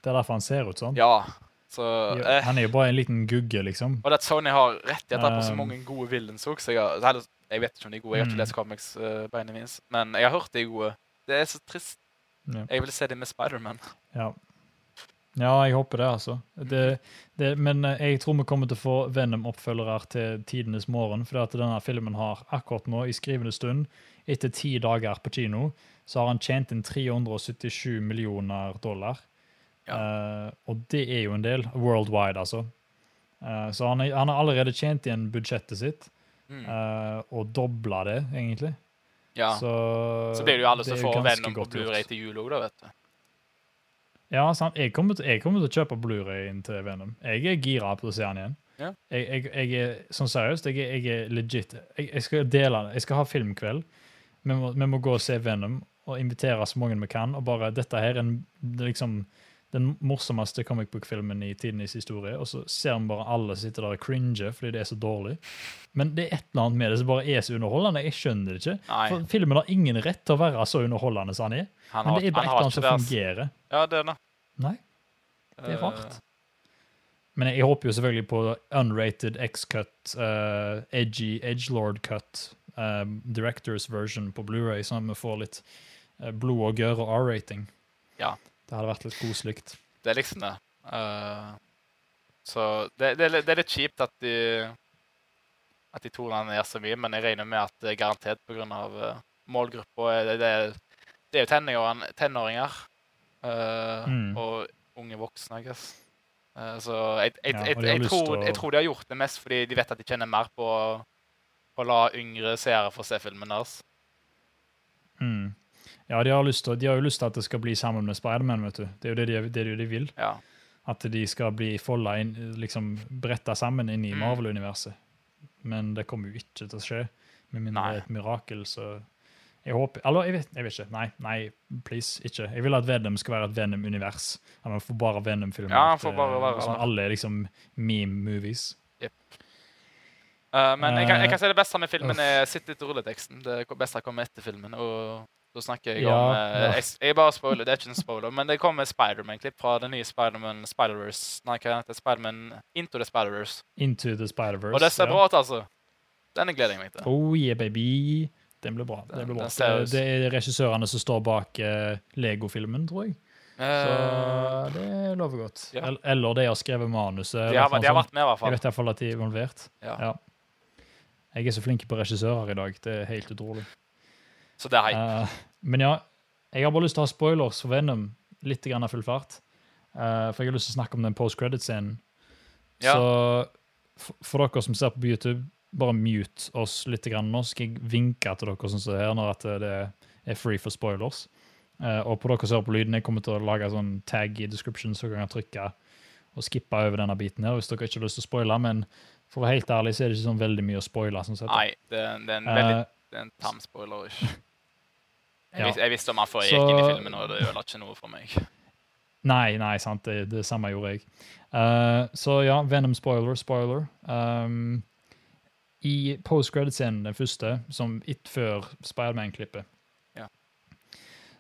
det er derfor han ser ut sånn. Ja, så eh, Han er jo bare en liten gugge, liksom. Og det at Sony har rettigheter på så Um, mange gode villains òg. Jeg, jeg vet ikke om de er gode, jeg har ikke Mm. lest comics uh, beina mine, men jeg har hørt de er gode. Det er så trist. Ja. Jeg vil se dem med Spiderman. Ja. Ja, jeg håper det, altså. Det, det, men eh, jeg tror vi kommer til å få Venom-oppfølgere til tidenes morgen. For at denne filmen har akkurat nå, i skrivende stund, etter ti dager på kino, så har han tjent inn 377 millioner dollar. Eh, og det er jo en del. Worldwide, altså. Uh, så han, er, han har allerede tjent igjen budsjettet sitt, Mm. eh, og dobla det, egentlig. ja. Så, Så blir det jo alle som får Venom på. Blu-ray til jul òg, da, vet du. Ja, sant. Jeg kommer, til, jeg kommer til å kjøpe Blu-rayen til Venom. Jeg er gira på å se han igjen. Ja. Jeg, jeg, jeg er sånn seriøst, jeg, er- jeg er legit. Jeg, skal dele det. Jeg skal ha filmkveld. Vi må, vi må gå og se Venom og invitere så mange vi kan. Og bare Dette her er en, liksom den morsomste comic book-filmen i tidenes historie. Og så ser vi bare alle sitte der og cringe fordi det er så dårlig. Men det er et eller annet med det som bare er så underholdende. Jeg skjønner det ikke. Nei, For filmen har ingen rett til å være så underholdende som han er. han Men det er bare et eller annet som fungerer. Ja, det er det. Nei. Det er Eh, rart. Men jeg, jeg håper jo selvfølgelig på unrated X-cut, uh, edgy edgelord-cut, um, directors version på Blu-ray, sånn at vi får litt eh, blod og gørr og R-rating. Ja. Det hadde vært litt koselig. Det er liksom det. Uh, så det, det, det er litt kjipt at de at de to landene ned så mye, men jeg regner med at det er garantert pga. Uh, målgruppa. er- Det, det, det er jo tenåringer, tenåringer uh, Mm. og unge voksne, jeg guess. Uh, så jeg, jeg, Ja, jeg, jeg, tror, å- jeg tror de har gjort det mest fordi de vet at de kjenner mer på, på å la yngre seere få se filmen deres. Mm. Ja, de har, til, de har jo lyst til at det skal bli sammen med Spiderman, vet du. Det er jo det de, det jo de vil. Ja. At de skal bli folda inn, liksom bretta sammen inn i Mm. Marvel-universet. Men det kommer jo ikke til å skje, med mindre det er et mirakel, så jeg håper Eller, jeg vet, jeg vet ikke. Nei, nei, please, ikke. Jeg vil at Venom skal være et Venom-univers. At man får bare Venom-filmer. Ja, får bare eh, være Som alle er liksom meme-movies. Eh, men jeg kan, jeg Eh, kan si det beste med filmen uff. er sitt litt rulleteksten. Det beste kommer etter filmen. Og da snakker jeg Ja, om eh, jeg, jeg bare spoiler, det er ikke en spoiler, men det kommer Spiderman-klipp fra den nye Spiderman Spider-Verse. Nei, hva heter? Spiderman Into the Spider-Verse. Into the Spider-Verse. Og det ser ja. bra ut, altså. Denne gleder jeg meg til. Oh yeah, baby. Den blir bra. Det, Den- blir bra. den det, det er regissørene som står bak uh, Lego-filmen, tror jeg. Så Eh, det lover godt. ja. Eller de har skrevet manuset. de, har, de har vært med, i hvert fall. Jeg fall. vet iallfall at de er involvert. Ja. Ja. Jeg er så flink på regissører i dag. Det er helt utrolig. Så det er hype. Uh, men ja, jeg har bare lyst til å ha spoilers for Venom. Litt grann av full fart. Uh, for jeg har lyst til å snakke om den post-credit-scenen. Ja. Så for, for dere som ser på YouTube, bare mute oss litt grann nå, skal jeg vinke til dere som ser her når at det er free for spoilers. Uh, og på dere som hører på lyden, jeg kommer til å lage sånn tag i description, så dere kan trykke og skippe over denne biten her hvis dere ikke har lyst til å spoile. Men for å være helt ærlig så er det ikke sånn veldig mye å spoile. Sånn. Nei, det, det er en veldig Eh, det er en tam spoiler. Ikke? Ja. jeg visste om han jeg Så- inn i filmen, og det ødela ikke noe for meg. Nei, nei, sant. Det, det samme gjorde jeg. Uh, så ja, Venom spoiler, spoiler. Um, I post-credit-scenen, den første, som it før Spiderman-klippet, Ja.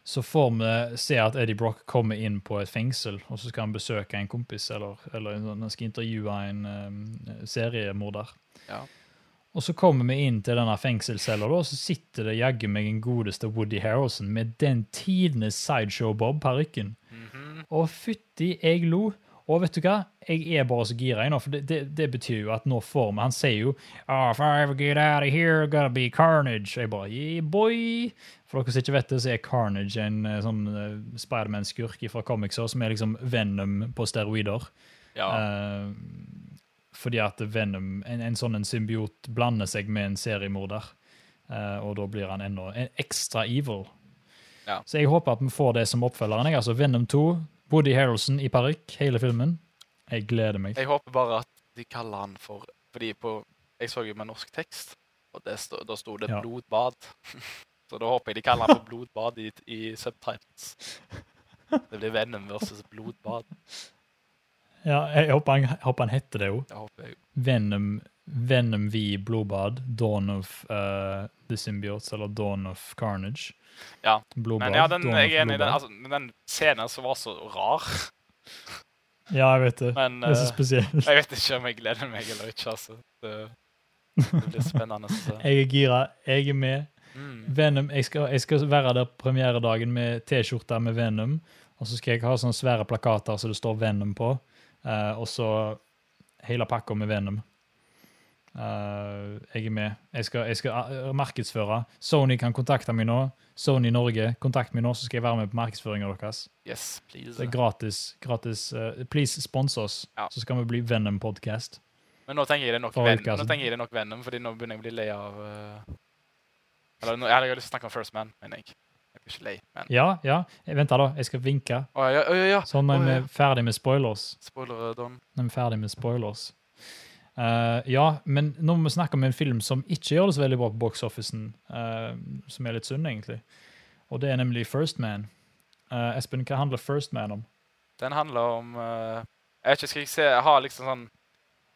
så får vi se at Eddie Brock kommer inn på et fengsel, og så skal han besøke en kompis, eller, eller han skal intervjue en um, seriemorder. Ja. Og så kommer vi inn til denne fengselscella, og så sitter det jaggu meg en godeste Woody Harrelson med den tidenes Sideshow-Bob-parykken. Mhm. Og fytti, jeg lo. Og vet du hva? Jeg er bare så gira nå, for det, det, det betyr jo at nå får vi Han sier jo oh, If I ever get out of here, gotta be carnage. Jeg bare yeah, boy. For dere som ikke vet det, så er Carnage en eh, sånn uh, Spiderman-skurk fra comicser som er liksom Venom på steroider. Ja. Eh, fordi at Venom, en, en sånn en symbiot, blander seg med en seriemorder. Uh, og da blir han enda en ekstra evil. Ja. Så jeg håper at vi får det som oppfølgeren. Jeg, altså Venom 2, Woody Harrelson i parykk, hele filmen. Jeg gleder meg. Jeg håper bare at de kaller han for Fordi på Jeg så jo med norsk tekst, og stå, da sto det Ja. 'blodbad'. Så da håper jeg de kaller han for 'blodbad' i, i subtitles. Det blir Venom versus 'blodbad'. Ja, jeg håper han, håper han heter det jeg. Venom, Venom v Blodbad, Dawn of uh, the Symbiotes, eller Dawn of Carnage. Ja, Blodbad, Men ja, den, Dawn jeg er enig i den, altså, men den scenen som var så rar. Ja, jeg vet det. Men Det er så eh, spesielt. jeg vet ikke om jeg gleder meg eller ikke. altså. Det, det blir spennende. Så. Jeg er gira. Jeg er med. Mm. Venom, jeg skal, jeg skal være der premieredagen med T-skjorte med Venom Og så skal jeg ha sånne svære plakater så det står Venom på, eh, og så hele pakka med Venom. Uh, jeg er med. Jeg skal, jeg skal eh, markedsføre. Sony kan kontakte meg nå. Sony Norge, kontakt meg nå, så skal jeg være med på markedsføringa deres. Yes, please. Det er gratis. gratis Uh, please spons oss, Ja. så skal vi bli Venom Podcast. Men nå tenker jeg det er nok, ven nå tenker jeg det er nok Venom, fordi nå begynner jeg å bli lei av uh... Eller nå, jeg har lyst til å snakke om First Man, mener jeg. Jeg ikke lei, men Ja, ja. Vent, da. Jeg skal vinke. Å ja, ja, ja. Sånn når Å, vi ja. er ferdig med spoilers. Spoiler, Don. Når vi er ferdig med spoilers. Eh, ja, men nå må vi snakke om en film som ikke gjør det så veldig bra på box-officen, eh, som er litt synd, egentlig. Og det er nemlig First Man. Eh, Espen, hva handler First Man om? Den handler om eh, Jeg vet ikke, Skal jeg se, ha liksom sånn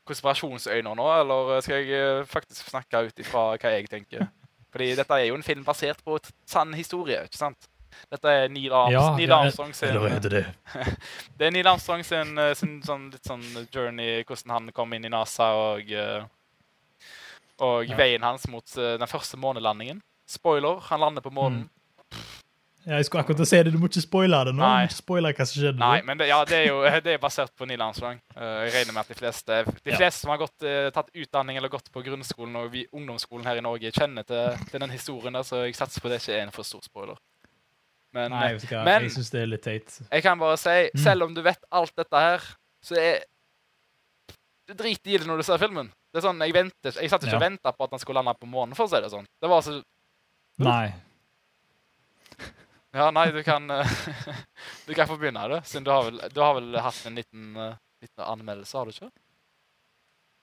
konspirasjonsøyne nå, eller skal jeg eh, faktisk snakke ut ifra hva jeg tenker? Fordi dette er jo en film basert på et sann historie, ikke sant? Dette er Neil, Arms Ja, Neil Armstrong sin Eller er det det? Det er Neil Armstrong sin, eh, sin sånn, litt sånn journey, hvordan han kom inn i NASA og eh, Og Ja. veien hans mot eh, den første månelandingen. Spoiler, han lander på månen. Mm. Ja, jeg skulle akkurat si det. Du må ikke spoile det nå. Nei. Du må ikke spoile hva som skjedde. Nei, men det, ja, det, er jo, det er basert på Neil Armstrong. Eh, jeg regner med at de fleste, de Ja. fleste som har gått, eh, tatt utdanning eller gått på grunnskolen og vi, ungdomsskolen her i Norge, kjenner til, til den historien der, så jeg satser på det ikke er en for stor spoiler. Men, Nei, jeg, du? Men- jeg syns det er litt teit. Jeg kan bare si, Mm. selv om du vet alt dette her, så er Du driter i det når du ser filmen. Det er sånn, Jeg venter, jeg satt ikke og Ja. venta på at han skulle lande på månen, for å si det sånn. Det var så Nei. Ja, nei, du kan eh, Du kan få begynne, du. Siden du har vel, du har vel hatt en liten, eh, liten anmeldelse, har du ikke?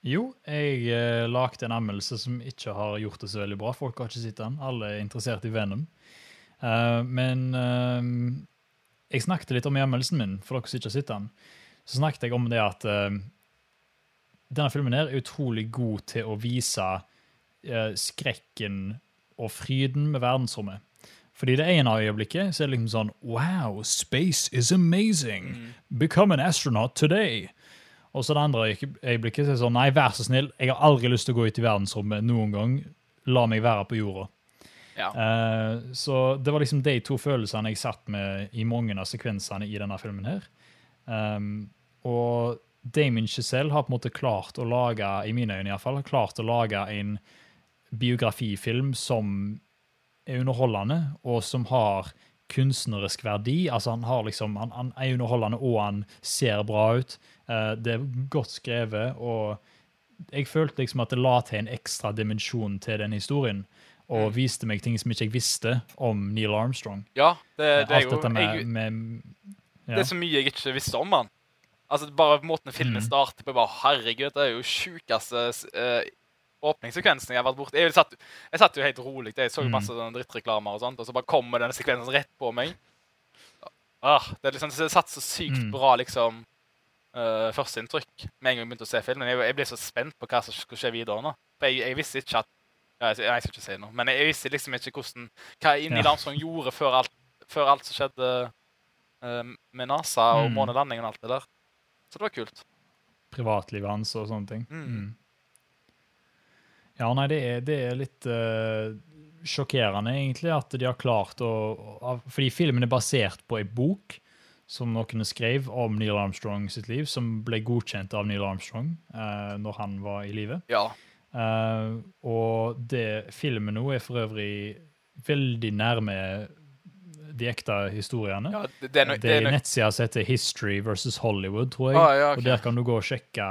Jo, jeg eh, lagde en anmeldelse som ikke har gjort det så veldig bra. Folk har ikke sett den. Alle er interessert i Venom. Uh, men uh, jeg snakket litt om i anmeldelsen min, for dere som ikke har sett den. Så snakket jeg om det at uh, denne filmen her er utrolig god til å vise skrekken og fryden med verdensrommet. Fordi det ene øyeblikket så er det liksom sånn Wow, space is amazing. Become an astronaut today. Og så det andre øyeblikket så er det sånn Nei, vær så snill, jeg har aldri lyst til å gå ut i verdensrommet noen gang. La meg være på jorda. Ja. Uh, så det var liksom de to følelsene jeg satt med i mange av sekvensene i denne filmen her. Um, og Damien Giselle har på en måte klart å lage, i mine øyne iallfall, klart å lage en biografifilm som er underholdende, og som har kunstnerisk verdi. Altså Han har liksom, han, han er underholdende, og han ser bra ut. Eh, det er godt skrevet, og jeg følte liksom at det la til en ekstra dimensjon til den historien. Og Mm. viste meg ting som ikke jeg visste om Neil Armstrong. Ja, det, det er Alt jo dette med, jeg, med ja. Det er så mye jeg ikke visste om han. Altså, bare måten filmen Mm. starter på, bare herregud, det er jo sjukeste uh, åpningssekvensen jeg har vært borte Jeg, satt- jeg satt jo helt rolig. Jeg så jo Mm. masse sånne drittreklamer, og sånt, og så bare kommer denne sekvensen rett på meg. Ah, det, liksom, det satt så sykt Mm. bra, liksom, uh, førsteinntrykk med en gang jeg begynte å se filmen. Jeg, jeg ble så spent på hva som skulle skje videre nå. For jeg, jeg visste ikke at ja, jeg, jeg skal ikke si noe, men jeg, jeg visste liksom ikke hvordan, hva Inni Ja. Armstrong gjorde før alt, før alt som skjedde uh, med NASA og Mm. månelandingen og alt det der. Så det var kult. privatlivet hans og sånne ting. Mm. Ja, nei, det er, det er litt uh, sjokkerende, egentlig, at de har klart å Fordi filmen er basert på ei bok som noen skrev om Neil Armstrong sitt liv, som ble godkjent av Neil Armstrong uh, når han var i live. Ja. Uh, og det filmen nå er for øvrig veldig nærme de ekte historiene. ja det, det er no, Det er nok- en som heter History versus Hollywood, tror jeg. Ah, ja, okay. Og der kan du gå og sjekke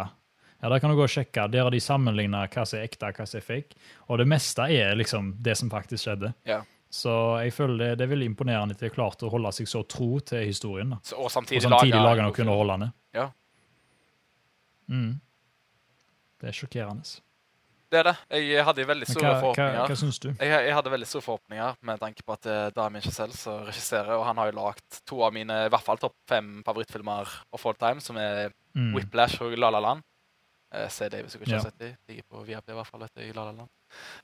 ja, der kan du gå og sjekke. Der har de sammenligna hva som er ekte hva som er fake. Og det meste er liksom det som faktisk skjedde. Ja. Så jeg føler det, det er veldig imponerende at de har klart å holde seg så tro til historien. da. så, og Og samtidig, samtidig lage noe underholdende. Ja. Mm. Det er sjokkerende. Det er det. Jeg hadde veldig store hva, hva, forhåpninger. hva syns du? Jeg, jeg hadde veldig store forhåpninger med tanke på at det er Damien Chazelle som regisserer, og han har jo lagd to av mine i hvert fall topp fem favorittfilmer of all time, som er Mm. Whiplash og La La Land. Eh, se det hvis dere ikke har sett det. Ligger på Viaplay i hvert fall, vet jeg, i La La Land.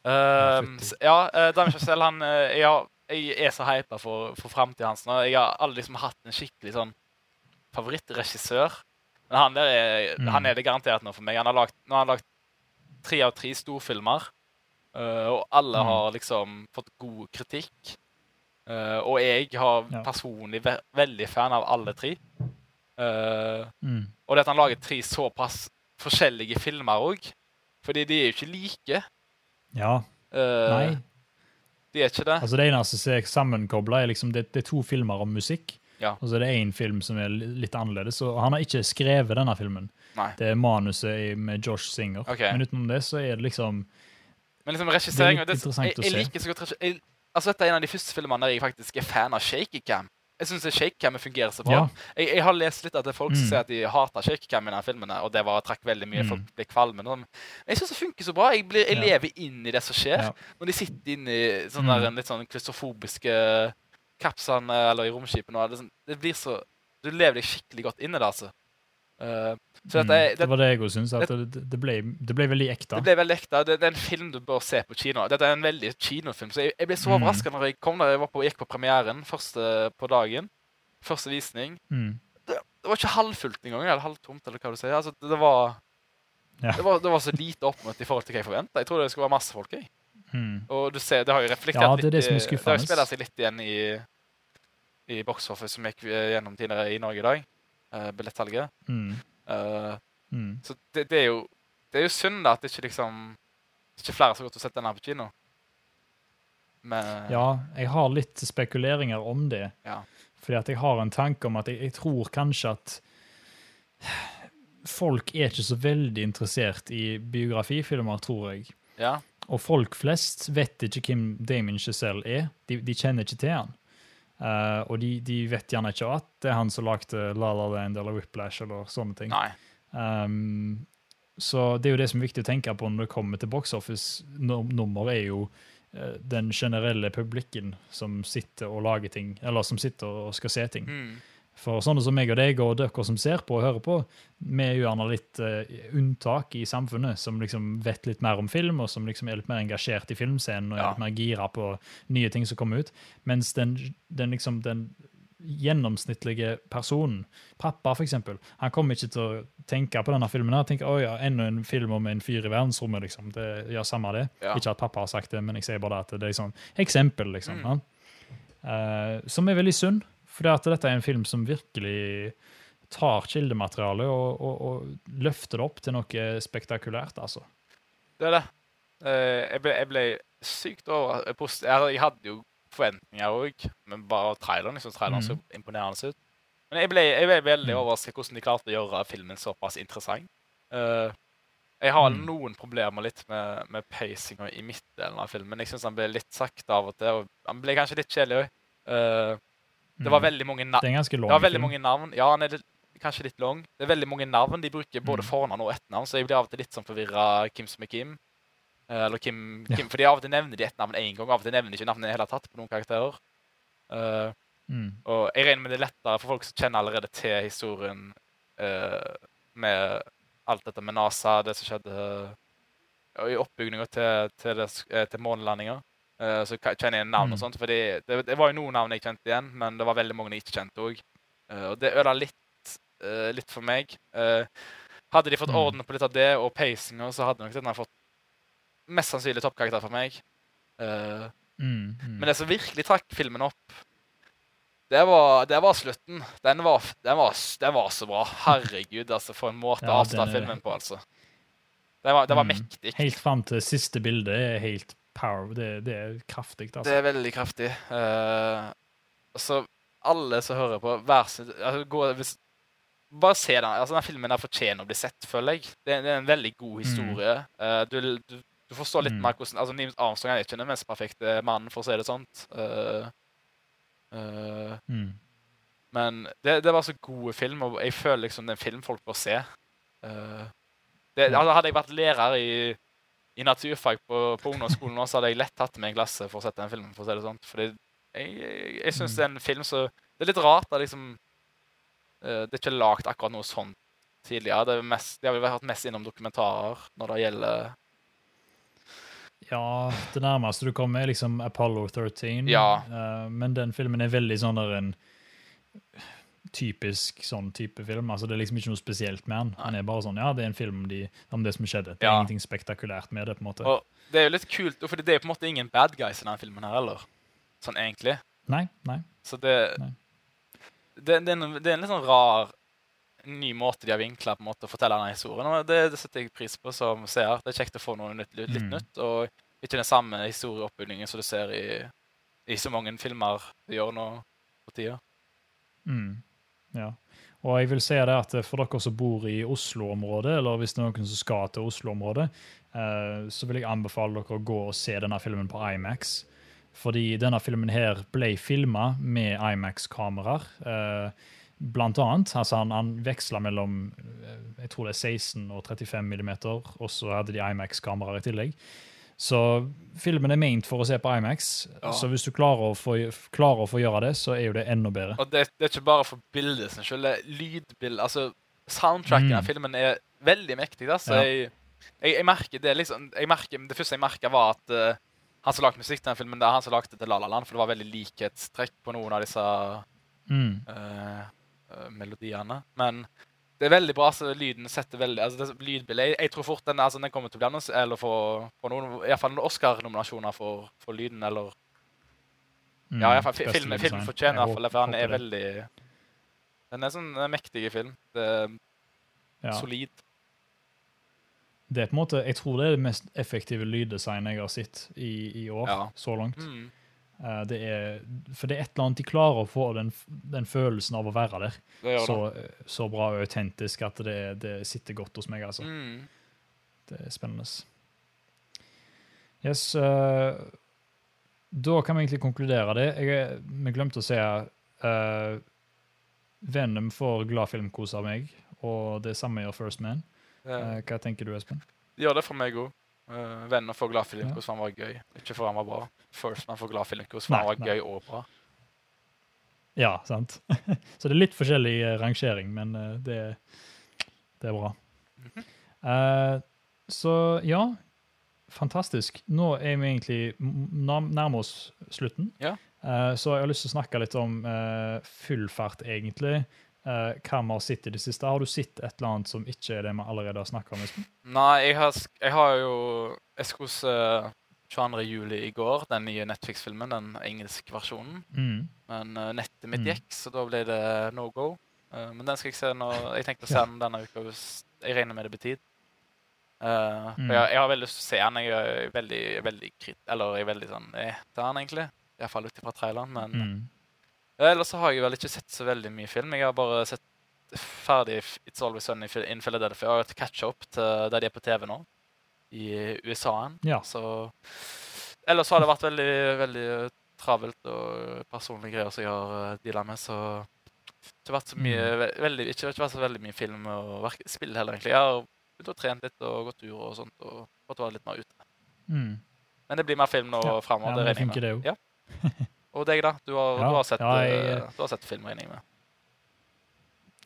Um, ja, uh, Damien Chazelle, han eh, jeg, jeg er så hypa for, for framtida hans nå. Jeg har aldri liksom hatt en skikkelig sånn favorittregissør. Men han der er, Mm. han er det garantert nå for meg. Han har lagt, nå har han lagt tre av tre storfilmer, Uh, og alle Mm. har liksom fått god kritikk. Uh, og jeg har Ja. personlig ve veldig fan av alle tre. Uh, Mm. og det at han lager tre såpass forskjellige filmer òg. Fordi de er jo ikke like. Ja. Eh, Nei. De er ikke det. Altså Det eneste som er sammenkobla, er liksom det, det er to filmer om musikk. Ja. Og så er det én film som er litt annerledes. Og han har ikke skrevet denne filmen. Nei. Det er manuset med Josh Singer. Okay. Men utenom det så er det liksom Men liksom regisseringa er jeg, jeg liker så godt jeg, Altså Dette er en av de første filmene der jeg faktisk er fan av shaky cam. Jeg syns shakecamen fungerer så bra. Ja. Jeg, jeg har lest litt at det er folk som Mm. sier at de hater shakecam i denne filmen, og det var trakk veldig mye. Mm. Folk ble kvalme. jeg syns det funker så bra. Jeg, blir, jeg Ja. lever inn i det som skjer. Ja. Når de sitter inne i sånne Mm. der, en litt sånn klaustrofobiske kapsene eller i romskipene. Det, sånn- det blir så Du lever deg skikkelig godt inn i det, altså. Eh, så dette mm, Det var det jeg òg syns. Det, det, ble, det ble veldig ekte. det ble veldig ekte. Det, det er en film du bør se på kino. Dette er en veldig kinofilm. Så jeg, jeg ble så Mm. når jeg kom der jeg var på, gikk på premieren første på dagen. Første visning. Mm. Det, det var ikke halvfullt engang, eller halvtomt, eller hva du sier. Altså, det, var, Ja. det, var, det var så lite oppmøtt i forhold til hva jeg forventa. Jeg trodde det skulle være masse folk. Jeg. Mm. Og du ser, det har jo reflektert Ja, det litt det som i- Det har jo spilt seg litt igjen i, i Box Office, som gikk eh, gjennom tidligere i Norge i dag. Uh, Billettsalget. Mm. Uh, Mm. så det, det er jo Det er jo synd da at det ikke liksom Ikke flere som har gått og sett den her på kino. Men Ja, jeg har litt spekuleringer om det. Ja. Fordi at jeg har en tanke om at jeg, jeg tror kanskje at folk er ikke så veldig interessert i biografifilmer, tror jeg. ja. Og folk flest vet ikke hvem Damien Giselle er. De, de kjenner ikke til han. Eh, og de, de vet gjerne ikke at det er han som lagde La La Land eller Whiplash eller sånne ting. Um, så det er jo det som er viktig å tenke på når det kommer til box office-nummer, er jo uh, den generelle publikken som sitter og lager ting, eller som sitter og skal se ting. Mm. For sånne som meg og deg og dere som ser på og hører på, vi er jo gjerne litt uh, unntak i samfunnet, som liksom vet litt mer om film, og som liksom er litt mer engasjert i filmscenen og er Ja. litt mer gira på nye ting som kommer ut. Mens den, den liksom den gjennomsnittlige personen, pappa eksempel, han kommer ikke til å tenke på denne filmen her, tenker, oi ja, enda en film om en fyr i verdensrommet, liksom. Det gjør samme det. Ja. Ikke at pappa har sagt det, men jeg sier bare at det er sånn eksempel, liksom. Mm. Eh, som er veldig synd, for dette er en film som virkelig tar kildematerialet og, og, og løfter det opp til noe spektakulært, altså. Det er det. Eh, jeg, ble, jeg ble sykt over Jeg, jeg hadde jo forventninger òg, men bare traileren. liksom, traileren så imponerende ut. Men jeg ble, jeg ble veldig Mm. overrasket hvordan de klarte å gjøre filmen såpass interessant. Eh, jeg har Mm. noen problemer litt med, med pacinga i midtdelen av filmen. Jeg syns han ble litt sakte av og til, og han ble kanskje litt kjedelig òg. Det var veldig mange navn. Det er ganske lang Det var veldig mange navn. Ja, han er litt, kanskje litt lang. Det er veldig mange navn. De bruker både Mm. fornavn og etternavn, så jeg blir av og til litt sånn forvirra Kim som er Kim. Eh, Eller Kim, Kim For de av og til nevner de ett navn én gang, av og til nevner de ikke navnet i det hele tatt på noen karakterer. Uh, Mm. og jeg regner med det er lettere for folk som kjenner allerede til historien uh, med alt dette med NASA, det som skjedde og i oppbygninga til, til, til månelandinga. Eh, så kjenner jeg navn Mm. og sånt. For det, det var jo noen navn jeg kjente igjen, men det var veldig mange jeg ikke kjente òg. og det ødela litt, uh, litt for meg. Eh, hadde de fått Mm. orden på litt av det, og pacinga, så hadde nok denne fått mest sannsynlig toppkarakter for meg. Eh, Mm. Mm. men det som virkelig trakk filmen opp, det var, det var slutten. Den var, den, var, den var så bra. Herregud, altså, for en måte å Ja, avslutte den er- filmen på, altså. Det var, det var Mm. mektig. Helt fram til siste bilde er helt power. Det, det er kraftig, altså. Det er veldig kraftig. Uh, så alle som hører på, vær så altså, gå, hvis, Bare se den. altså Den filmen der fortjener å bli sett, føler jeg. Det, er- det er en veldig god historie. Eh, du, du, du forstår litt Mm. mer hvordan altså Nims Armstrong er ikke den mest perfekte mannen, for å si det sånt. Uh, eh, Mm. men det, det var så gode film, og jeg føler liksom det er en film folk bør se. Eh, det, altså, hadde jeg vært lærer i, i naturfag på, på ungdomsskolen nå, så hadde jeg lett tatt med en klasse for å sette den filmen. for å si det sånt. Fordi jeg, jeg, jeg syns Mm. det er en film så Det er litt rart. da, liksom eh, Det er ikke lagd akkurat noe sånt tidligere. Det, er mest, de har vel vært mest innom dokumentarer når det gjelder Ja, det nærmeste du kommer, er liksom Apollo 13. Ja. Uh, men den filmen er veldig sånn der en typisk sånn type film. Altså Det er liksom ikke noe spesielt med den. Han er bare sånn, ja, det er en film om, de, om det som skjedde. Det er Ja. ingenting spektakulært med det. på en måte. Og det er jo litt kult, for det er jo på en måte ingen bad guys i denne filmen her heller. Sånn egentlig. Nei. nei. Så det, Nei. det, det, er en, det er en litt sånn rar ny måte de har vinkla på en måte å fortelle denne historien. Og det, det setter jeg pris på som seer. Det er kjekt å få noe nytt, litt, litt Mm. nytt. Og ikke den samme historieoppbyggingen som du ser i, i så mange filmer de gjør nå på tida. Mm. Ja. Og jeg vil si det at for dere som bor i Oslo-området, eller hvis det er noen som skal til Oslo-området, eh, så vil jeg anbefale dere å gå og se denne filmen på IMAX. Fordi denne filmen her ble filma med IMAX-kameraer. Eh, blant annet. Altså han, han veksla mellom eh, jeg tror det er 16 og 35 millimeter, og så hadde de IMAX-kameraer i tillegg. Så filmen er ment for å se på IMAX, Ja. så hvis du klarer å, få, klarer å få gjøre det, så er jo det enda bedre. Og det, det er ikke bare for bildet sin skyld. det er lydbildet Altså, soundtracken Mm. av filmen er veldig mektig. så Ja. Jeg, jeg, jeg merker det liksom jeg merker, Det første jeg merka, var at uh, han som lagde musikk til den filmen, det er han som lagde til La La Land, for det var veldig likhetstrekk på noen av disse Mm. uh, uh, melodiene. Men det er veldig bra. så Lyden setter veldig altså det, Lydbildet jeg, jeg tror fort den, altså, den kommer til å bli annons eller få, få noen Iallfall noen Oscar-nominasjoner for, for lyden, eller Mm. Ja, iallfall filmen, filmen fortjener iallfall for den er veldig Den er sånn en mektig film. Det er ja. solid. Det er på en måte, Jeg tror det er det mest effektive lyddesignet jeg har sett i, i år, Ja. så langt. Mm. Eh, det er, for det er et eller annet de klarer å få den, den følelsen av å være der. Det Så, så bra og autentisk at det, det sitter godt hos meg. altså. Mm. Det er spennende. Yes, Uh, Da kan vi egentlig konkludere det. Jeg, er- vi glemte å si uh, Venom får glad filmkos av meg, og det samme gjør First Man. Eh, hva tenker du, Espen? Ja, det for meg òg. Uh, Venner får gladfilm hvordan han var gøy. Ikke for han var bra. First Man får glad hvordan han var nei. gøy og bra. Ja, sant. Så det er litt forskjellig eh, rangering, men eh, det, det er bra. Mm -hmm. uh, så ja, fantastisk. Nå er vi egentlig nærmer oss slutten. Ja. Uh, så jeg har lyst til å snakke litt om uh, full fart, egentlig. Eh, hva vi har sett i det siste. Har du sett et eller annet som ikke er det vi allerede har snakka om? Espen? Nei, jeg har, jeg har jo Jeg skulle se 22. juli i går, den nye Netflix-filmen, den engelske versjonen. Mm. Men uh, nettet mitt Mm. gikk, så da ble det no go. Uh, men den skal jeg se når Jeg tenkte å se den denne uka hvis jeg regner med det blir tid. Uh, Mm. jeg, jeg har veldig lyst til å se den. Jeg er veldig, veldig krit... Eller jeg er veldig sånn eh, til den, egentlig. Iallfall ut ifra traileren. Men Mm. Ellers så har jeg vel ikke sett så veldig mye film. Jeg har bare sett ferdig It's Always Sunny in Philadelphia. Jeg har et catch-up til der de er på TV nå, i USA-en. Ja. Så Ellers så har det vært veldig, veldig travelt og personlige greier som jeg har uh, deala med, så det har vært så mye Mm. ve veldig, ikke, ikke vært så veldig mye film og spill heller, egentlig. Jeg har begynt å trene litt og gått tur og sånt, og fått være litt mer ute. Mm. Men det blir mer film nå Ja. framover. Ja, det regner jeg med. det. Og deg, da? Du har, Ja, du har, sett, ja, jeg- eh, du har sett film, jeg med.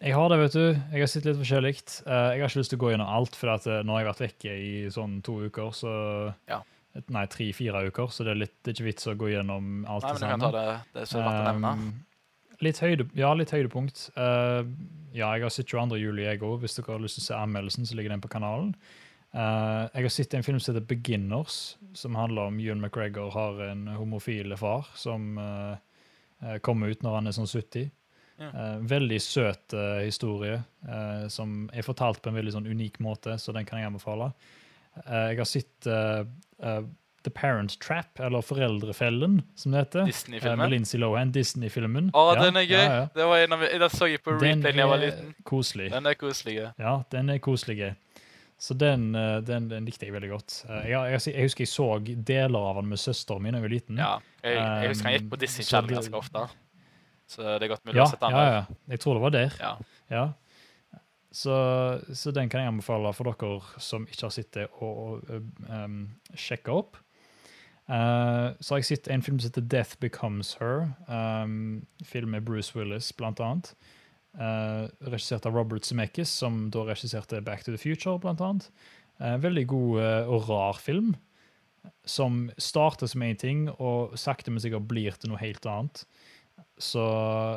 Jeg har det, vet du. Jeg har sett litt forskjellig. Eh, jeg har ikke lyst til å gå gjennom alt, for eh, nå har jeg vært vekke i sånn to uker, så Ja. Nei, tre-fire uker, så det er, litt, det er ikke vits å gå gjennom alt Nei, men du kan ta det, det som er verdt å nevne. Um, litt høyde, ja, litt høydepunkt. Uh, ja, jeg har sett 22. juli, jeg òg. Hvis dere har lyst til å se anmeldelsen, så ligger den på kanalen. Uh, jeg har sett en film som heter Beginners, som handler om Ewan McGregor har en homofil far som uh, kommer ut når han er sånn 70. Ja. Uh, veldig søt historie, som er fortalt på en veldig sånn unik måte, så den kan jeg anbefale. Jeg har sett The Parent Trap, eller Foreldrefellen, som det heter. Uh, med Disney-filmen. Lindsay Lohan, Disney-filmen. Å, Ja, den er gøy! ja, ja. Det var en av, den så jeg på replay da jeg var liten. koselig. Den er koselig. Ja, den er koselig. Så den, uh, den, den likte jeg veldig godt. Uh, jeg, jeg, jeg husker jeg så deler av den med søsteren min da jeg var liten. Ja. Jeg, jeg husker han gikk på Um, Disney Channel ganske ofte. Så det er godt mulig ja, å sette ja, den der. ja. Jeg tror det var der. Ja. Ja. Så, så den kan jeg anbefale for dere som ikke har sett det, å, um, sjekke opp. Uh, så har jeg sett en film som heter Death Becomes Her. Um, film med Bruce Willis, blant annet. Uh, regissert av Robert Zemeckis, som da regisserte Back to the Future, blant annet. Eh, veldig god uh, og rar film, som starter som én ting, og sakte, men sikkert blir til noe helt annet. Så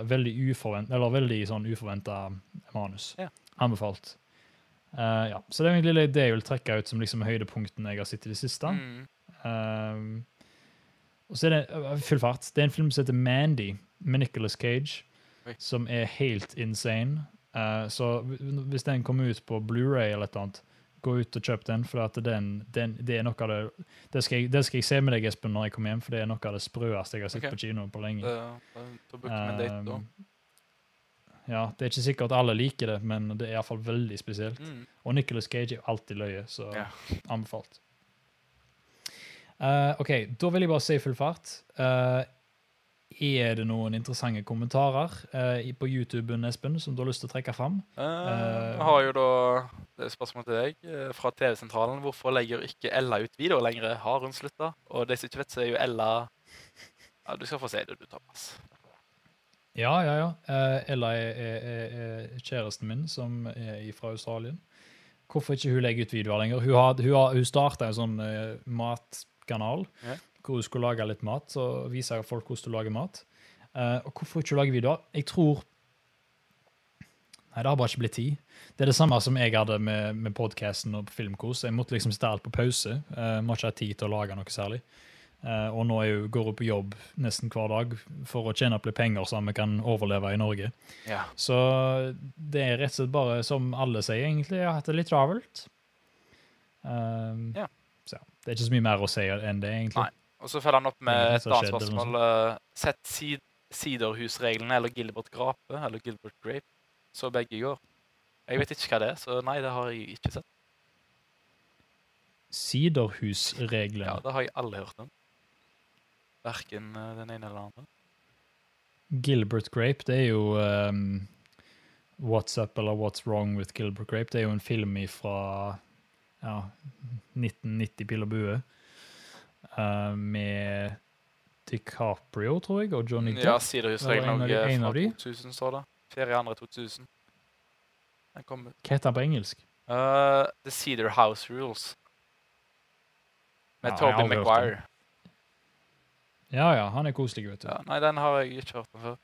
veldig uforvent, eller veldig sånn uforventa manus. Ja. Anbefalt. Uh, ja. Så det er egentlig det jeg vil trekke ut som liksom høydepunktene jeg har sett i det siste. Mm. Og så er det full fart. Det er en film som heter Mandy med Nicolas Cage. Som er helt insane. Uh, så hvis den kommer ut på Blu-ray eller et eller annet, gå ut og kjøp den, for at den, den, det er noe av det det skal, jeg, det skal jeg se med deg, Espen, når jeg kommer hjem, for det er noe av det sprøeste jeg har sett okay. på kino på lenge. Da booker vi en date, da. Um, ja, Det er ikke sikkert alle liker det, men det er iallfall veldig spesielt. Mm. Og Nicolas Cage er alltid løye, så Ja. anbefalt. Uh, OK, da vil jeg bare si full fart. Eh, er det noen interessante kommentarer eh, på YouTube Espen, som du har lyst til å trekke fram? Eh, Eh, Jeg har jo da det er spørsmål til deg eh, fra TV-sentralen. Hvorfor legger ikke Ella ut videoer lenger? Har hun slutta? Og de som ikke vet, så er jo Ella Ja, Du skal få se det, du, Thomas. Ja, ja, ja. Ella er, er, er, kjæresten min, som er fra Australia. Hvorfor ikke hun legger ut videoer lenger? Hun, har, hun, har, hun starta en sånn matkanal Ja. Hvor du skulle lage litt mat, så viser jeg folk hvordan du lager mat. Uh, og hvorfor ikke lage videoer? Jeg tror Nei, det har bare ikke blitt tid. Det er det samme som jeg hadde med, med podkasten og Filmkos. Jeg måtte liksom sette alt på pause. Uh, må ikke ha tid til å lage noe særlig. Uh, og nå er hun, går jeg på jobb nesten hver dag for å tjene opp litt penger så vi kan overleve i Norge. Ja. Så det er rett og slett bare som alle sier, egentlig. Jeg har hatt det litt travelt. Um, Ja. Så det er ikke så mye mer å si enn det, egentlig. Nei. Og så følger han opp med et annet spørsmål. eh, Sett sid siderhusreglene eller Gilbert Grape eller Gilbert Grape. Så begge i går. Jeg vet ikke hva det er, så nei, det har jeg ikke sett. Siderhusreglene. Ja, Det har jeg aldri hørt om. Verken eh, den ene eller den andre. Gilbert Grape, det er jo um, What's Up eller What's Wrong with Gilbert Grape. Det er jo en film fra ja, 1990 Pil og bue. Uh, med DiCaprio, tror jeg, og Johnny Depp. Ja, siderhusreglene fra av de? 2000, står det. Ferie andre 2000. Den kom. Hva heter han på engelsk? Uh, The Cedar House Rules. Med Ja, Toby McGuire. Maguire. Ja, ja, han er koselig, vet du. Ja, nei, den har jeg ikke hørt om før.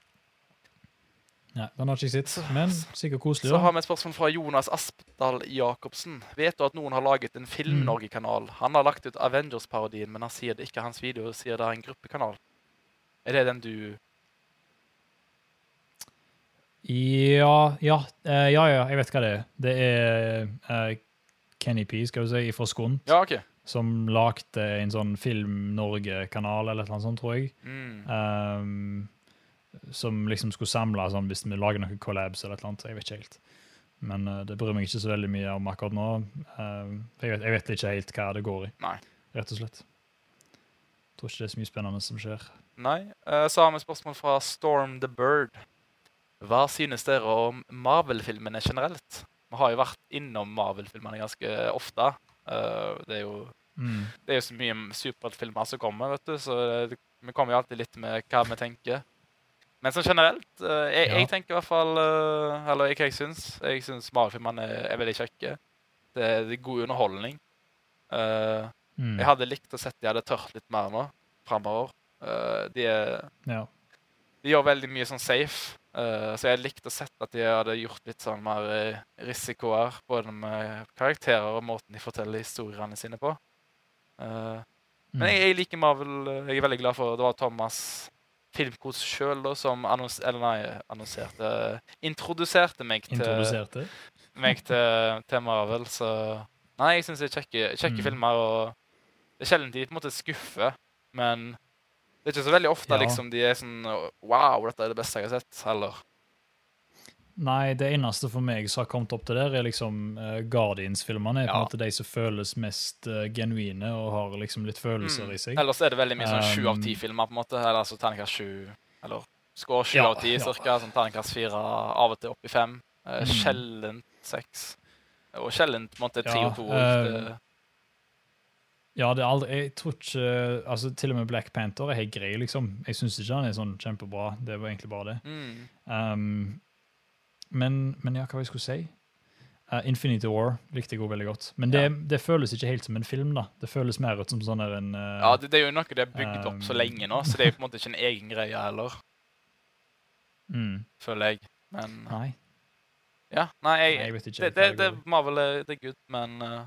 Ja, den har ikke jeg sett, men sikkert koselig. Så har vi et spørsmål fra Jonas Aspdal Jacobsen. Vet du at noen har laget en Mm. Film-Norge-kanal? Han har lagt ut Avengers-parodien, men han sier det ikke er hans video, han sier det er en gruppekanal. Er det den du Ja, ja, eh, ja, ja, jeg vet hva det er. Det er uh, Kenny P, skal vi si, fra Skunt, Ja, okay. som lagde en sånn Film Norge-kanal, eller noe sånt, tror jeg. Mm. Um, som liksom skulle samle sånn, hvis vi lager noen collabs eller et eller annet. Jeg vet ikke helt. Men uh, det bryr meg ikke så veldig mye om akkurat nå. Uh, jeg, vet, jeg vet ikke helt hva det går i, Nei. rett og slett. Tror ikke det er så mye spennende som skjer. Nei. Uh, så har vi spørsmål fra Storm the Bird. Hva synes dere om Marvel-filmene generelt? Vi har jo vært innom Marvel-filmene ganske ofte. Det, er jo, Mm. det er jo så mye superheltfilmer som kommer, vet du, så det, vi kommer jo alltid litt med hva vi tenker. Men sånn generelt eh, jeg, Ja. jeg tenker i hvert fall eh, Eller hva jeg syns. Jeg syns Marvel-filmene er, er veldig kjekke. Det, det er god underholdning. Uh, Mm. jeg hadde likt å sett de hadde tørt litt mer nå framover. Uh, de Ja. de gjør veldig mye sånn safe. Uh, så jeg likte å sett at de hadde gjort litt sånn mer risikoer, både med karakterer og måten de forteller historiene sine på. Mm. Men jeg, jeg liker Marvel. Jeg er veldig glad for det var Thomas Filmkos sjøl som annons nei, annonserte Introduserte meg til, Introduserte. meg til, til Marvel, så Nei, jeg syns det er kjekke, kjekke Mm. filmer, og det er sjelden de på en måte skuffer, men det er ikke så veldig ofte Ja. liksom de er sånn Wow, dette er det beste jeg har sett. Eller Nei, det eneste for meg som har kommet opp til der, er liksom uh, Guardians-filmene. er på en Ja. måte de som føles mest uh, genuine og har liksom litt følelser Mm. i seg. Ellers er det veldig mye sånn sju av Um, ti-filmer, på en måte. Eller altså terningkast sju. Eller score sju Ja, av ti, ja. cirka. Sånn terningkast fire, av og til opp i fem. Eh, Mm. Sjeldent seks. Og sjeldent på en måte tre og to. det- Ja, det er aldri, jeg tror ikke altså Til og med Black Panther er helt grei, liksom. Jeg syns ikke han er sånn kjempebra. Det var egentlig bare det. mm. Um, men, men ja, hva var det jeg skulle si? Uh, Infinity War likte jeg også veldig godt. Men det, det føles ikke helt som en film. da. Det føles mer ut som sånn her en uh, Ja, det, det er jo noe de har bygd opp så Um, lenge nå, så det er jo på en måte ikke en egen greie heller, mm, føler jeg. Men Nei, ja, nei, jeg, jeg vet ikke. det, det, det det. Marvel er det er good, men eh,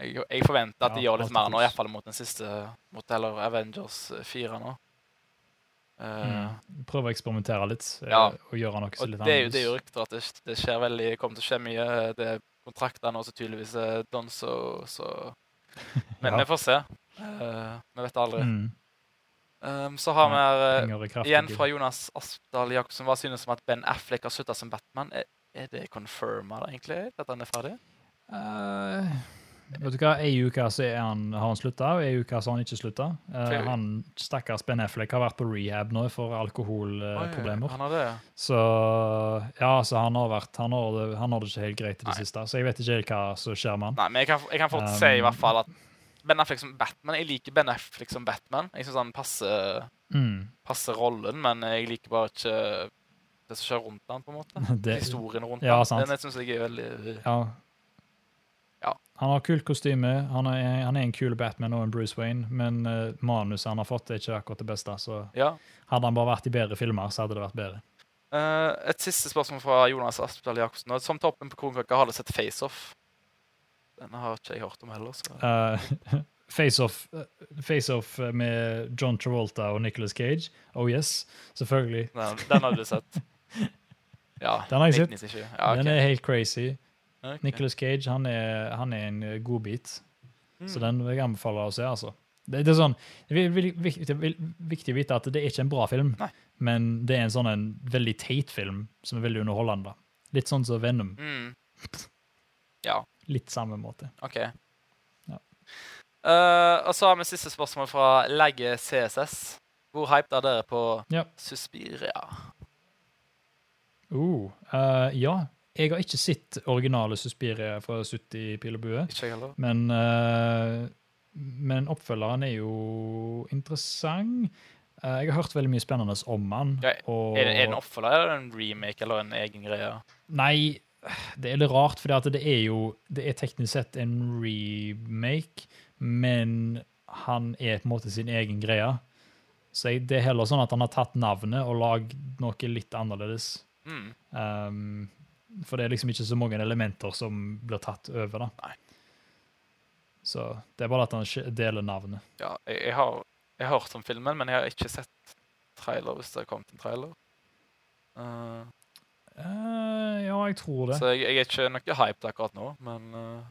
Jeg, jeg forventer at de gjør litt mer nå, iallfall mot den siste, mot heller Avengers 4 nå. Eh, Mm. Prøve å eksperimentere litt eh, Ja. og gjøre noe så Og litt det er jo, det er jo rykter at det, det skjer veldig, kommer til å skje mye. Det er kontrakter nå som tydeligvis er done, så, så Men Ja. vi får se. Uh, vi vet aldri. Mm. Um, så har vi her, eh, i kraftig igjen fra Jonas Aspdal Jacobsen. Hva synes om at Ben Affleck har slutta som Batman? Er, er det confirma, egentlig, at han er ferdig? Eh, vet du hva, Ei uke så han, har han slutta, og ei uke så har han ikke slutta. Uh, han stakkars Ben Affleck har vært på rehab nå for alkoholproblemer. Ja. Så ja, så han har vært Han har det, han har det ikke helt greit i det Nei. siste, så jeg vet ikke helt hva som skjer med han. Nei, men jeg kan, jeg kan fort Um, si i hvert fall at Ben Affleck som Batman Jeg liker Ben Affleck som Batman. Jeg syns han passer, Mm. passer rollen, men jeg liker bare ikke det som skjer rundt han, på en måte. Det, Historien rundt Ja, han. Den syns jeg er veldig ja. Han har kult kostyme, han er, han er en kul Batman og en Bruce Wayne, men uh, manuset han har fått, er ikke akkurat det beste. Så Ja. hadde han bare vært i bedre filmer, så hadde det vært bedre. Uh, et siste spørsmål fra Jonas Aspdal Jacobsen. Som toppen på Kronkaka har dere sett FaceOff. Den har ikke jeg hørt om heller. Så. Uh, Face-off face off med John Travolta og Nicolas Cage. Oh yes, selvfølgelig. Den, den har du sett. Ja, Den har jeg sett. Ja, okay. Den er helt crazy. Ok. Nicolas Cage han er, han er en god bit, Mm. så den vil jeg anbefale å se. altså. Det, det er sånn, det er viktig å vite at det er ikke en bra film, Nei. men det er en sånn en veldig teit film som er veldig underholdende. Litt sånn som Venom. Mm. Ja, Litt samme måte. OK. Ja. Uh, og så har vi siste spørsmål fra Legge CSS. Hvor hyped er dere på Ja. Suspiria? Uh, uh, ja, jeg har ikke sett originale Suspiria fra 70 pil og bue. Ikke heller. Men, uh, men oppfølgeren er jo interessant. Uh, jeg har hørt veldig mye spennende om han. Ja, og, Er det, er det en oppfølger eller er en remake eller en egen greie? Nei, det er litt rart, for det er jo Det er teknisk sett en remake, men han er på en måte sin egen greie. Så jeg, det er heller sånn at han har tatt navnet og lagd noe litt annerledes. Mm. Um, for det er liksom ikke så mange elementer som blir tatt over. da. Nei. Så det er bare at han deler navnet. Ja, jeg, jeg, har, jeg har hørt om filmen, men jeg har ikke sett trailer hvis det har kommet en trailer. Uh, uh, ja, jeg tror det. så jeg, jeg er ikke noe hyped akkurat nå, men uh,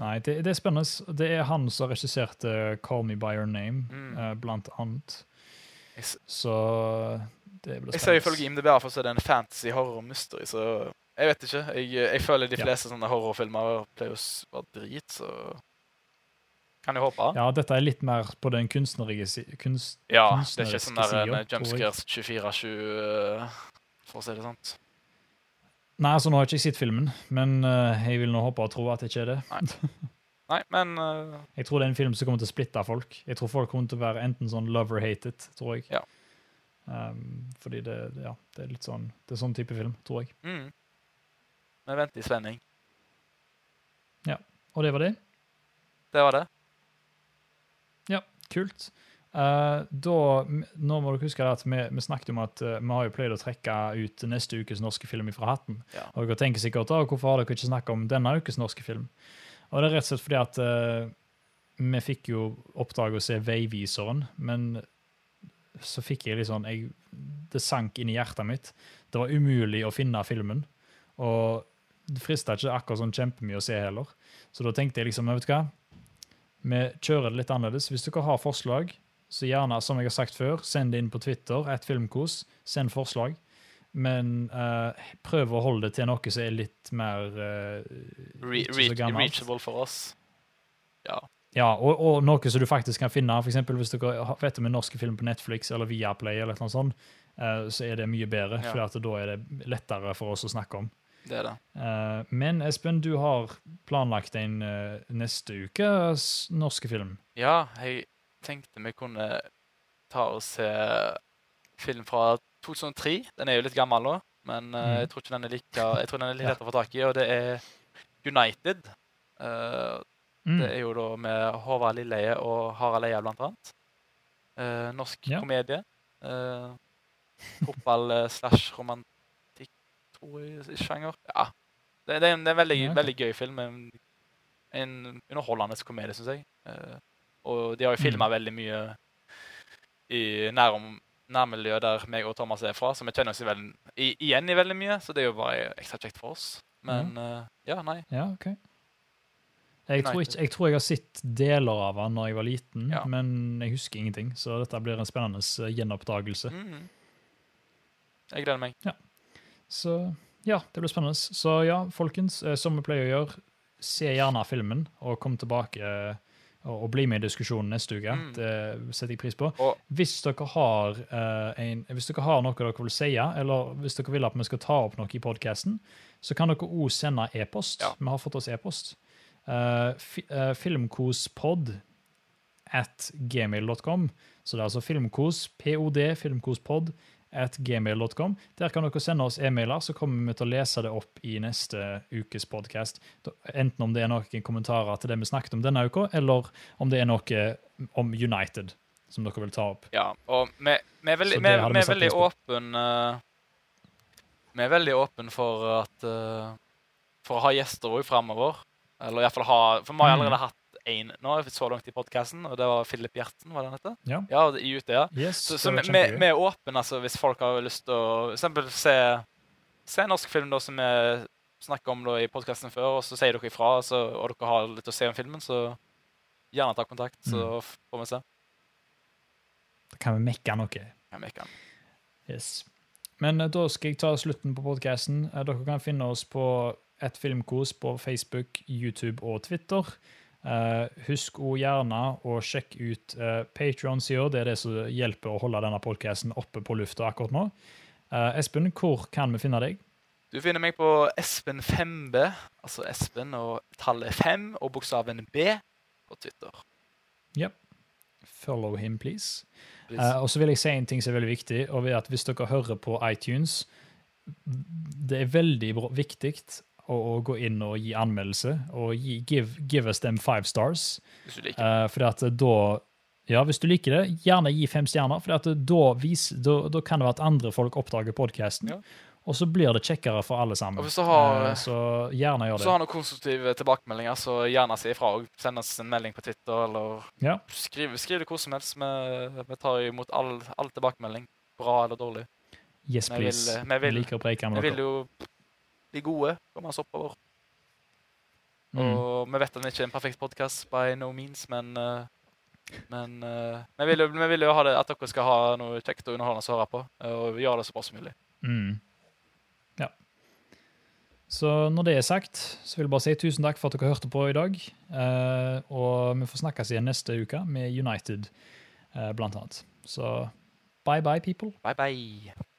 Nei, det, det er spennende. Det er han som regisserte 'Call Me By Your Name', Mm. blant annet. Så Jeg ser ifølge. IMDb for det er en fantasy horror mystery, så jeg vet ikke. Jeg, jeg føler de Ja. fleste sånne horrorfilmer pleier å være drit, så kan jeg håpe. Ja, dette er litt mer på den kunstneriske si- kunst... Ja, det er ikke sånn der en jeg. jumpscares 24-7, eh, for å si det sånn. Nei, altså nå har jeg ikke sett filmen, men uh, jeg vil nå håpe og tro at det ikke er det. Nei, men Uh... Jeg tror det er en film som kommer til å splitte folk. Jeg tror folk kommer til å være enten sånn love or hate it, tror jeg. Ja. Um, fordi det, ja, det er litt sånn Det er sånn type film, tror jeg. mm. Vi venter i spenning. Ja. Og det var det. Det var det. Ja, Kult. Uh, da, nå må dere huske at vi, vi snakket om at uh, vi har jo pleid å trekke ut neste ukes norske film fra hatten. Ja. Og dere tenker sikkert da, hvorfor har dere ikke snakket om denne ukes norske film? Og det er rett og slett fordi at uh, vi fikk jo oppdrag å se Veiviseren, men så fikk jeg litt sånn jeg, Det sank inn i hjertet mitt. Det var umulig å finne filmen. Og det frista ikke akkurat sånn kjempemye å se heller. Så da tenkte jeg liksom, vet du hva? Vi kjører det litt annerledes. Hvis dere har forslag, så gjerne, som jeg har sagt før, send det inn på Twitter, et filmkos. Send forslag. Men uh, prøv å holde det til noe som er litt mer uh, Re reach reachable for oss. Ja. Ja, og, og noe som du faktisk kan finne. For eksempel hvis dere vet om en norsk film på Netflix eller Viaplay, eller noe sånt, eh, så er det mye bedre, Ja. for da er det lettere for oss å snakke om. Det er det. Eh, men Espen, du har planlagt en eh, neste ukes norske film. Ja, jeg tenkte vi kunne ta og se film fra 2003. Den er jo litt gammel nå, men Mm. jeg tror ikke den er like Jeg tror den er litt lettere å få tak i, og det er United. Mm. Det er jo da med Håvard Lilleheie og Harald Eia, blant annet. Eh, norsk Ja. komedie. Eh, Fotball eh, slash romantikk, tror jeg, sjanger. Ja. Det, det, er en, det er en veldig, Ja, okay. veldig gøy film. En en underholdende komedie, syns jeg. Eh, og de har jo Mm. veldig mye i nærom, nærmiljøet der meg og Thomas er fra, så vi kjenner oss i veldig, i, igjen i veldig mye. Så det er jo bare ekstra kjekt for oss. Men eh, ja, nei. Ja, ok. Jeg tror, ikke, jeg tror jeg har sett deler av han når jeg var liten, Ja. men jeg husker ingenting. Så dette blir en spennende gjenoppdagelse. Mm -hmm. Jeg gleder meg. Så ja, det blir spennende. Så ja, folkens, eh, som vi pleier å gjøre, se gjerne filmen, og kom tilbake eh, og, og bli med i diskusjonen neste uke. Mm. Det setter jeg pris på. Og- hvis dere har uh, en, hvis dere har noe dere vil si, eller hvis dere vil at vi skal ta opp noe i podkasten, så kan dere òg sende e-post. Ja. Vi har fått oss e-post. Uh, fi, filmkospod at gmail.com. Så det er altså filmkos, pod, filmkospod at gmail.com. Der kan dere sende oss e-mailer, så kommer vi til å lese det opp i neste ukes podkast. Enten om det er noen kommentarer til det vi snakket om denne uka, eller om det er noe om United som dere vil ta opp. Ja, og vi, vi er veldig, vi, vi vi er veldig åpen eh, Vi er veldig åpen for at uh, For å ha gjester òg framover. Eller iallfall ha For vi har Mm. allerede hatt én nå så langt i podkasten, og det var Philip Gjerten, var det han heter? Ja. Ja, i Utøya. Yes, Så, så vi, vi er åpne altså, hvis folk har lyst til å for eksempel se, se norsk film da, som vi snakker om da, i podkasten før, og så sier dere ifra, så, og dere har litt å se om filmen, så gjerne ta kontakt, så Mm. får vi se. Da kan vi mekke noe. Ja, mekke. Yes. Men eh, da skal jeg ta slutten på podkasten. Dere kan finne oss på Et filmkos på Facebook, YouTube og Twitter. Uh, husk også gjerne å sjekke ut uh, Patrion-sida. Det er det som hjelper å holde denne podkasten oppe på lufta akkurat nå. Uh, Espen, hvor kan vi finne deg? Du finner meg på Espen 5B, altså Espen og tallet 5 og bokstaven B på Twitter. Ja. Follow him, please. Please. Eh, og så vil jeg si en ting som er veldig viktig, og det er at hvis dere hører på iTunes, det er veldig viktig å, å gå inn og gi anmeldelse, og gi, give, give us them five stars. hvis du liker. Uh, for at da Ja, hvis du liker det, gjerne gi fem stjerner, for da, vis, da, da kan det være at andre folk oppdager podkasten. Ja. Og så blir det kjekkere for alle sammen. Og hvis du har- uh, så gjerne gjør Hvis du har noen konstruktive tilbakemeldinger, så gjerne si ifra. og Send oss en melding på Twitter, eller Ja. skriv, skriv det hvor som helst. Vi, vi tar imot all, all tilbakemelding. Bra eller dårlig. Yes, Vi vil- please. vi vil- Vi liker å preike Vi med vil jo bli gode, kommer oss oppover. Mm. Og vi vet at det ikke er en perfekt podkast by no means, men uh, Men uh, vi, vil jo, vi vil jo ha det, at dere skal ha noe kjekt og underholdende å høre på, og gjøre det så bra som mulig. Mm. Ja. Så når det er sagt, så vil jeg bare si tusen takk for at dere hørte på i dag. Uh, og vi får snakkes igjen neste uke med United, uh, blant annet. Så bye bye, people. Bye, bye.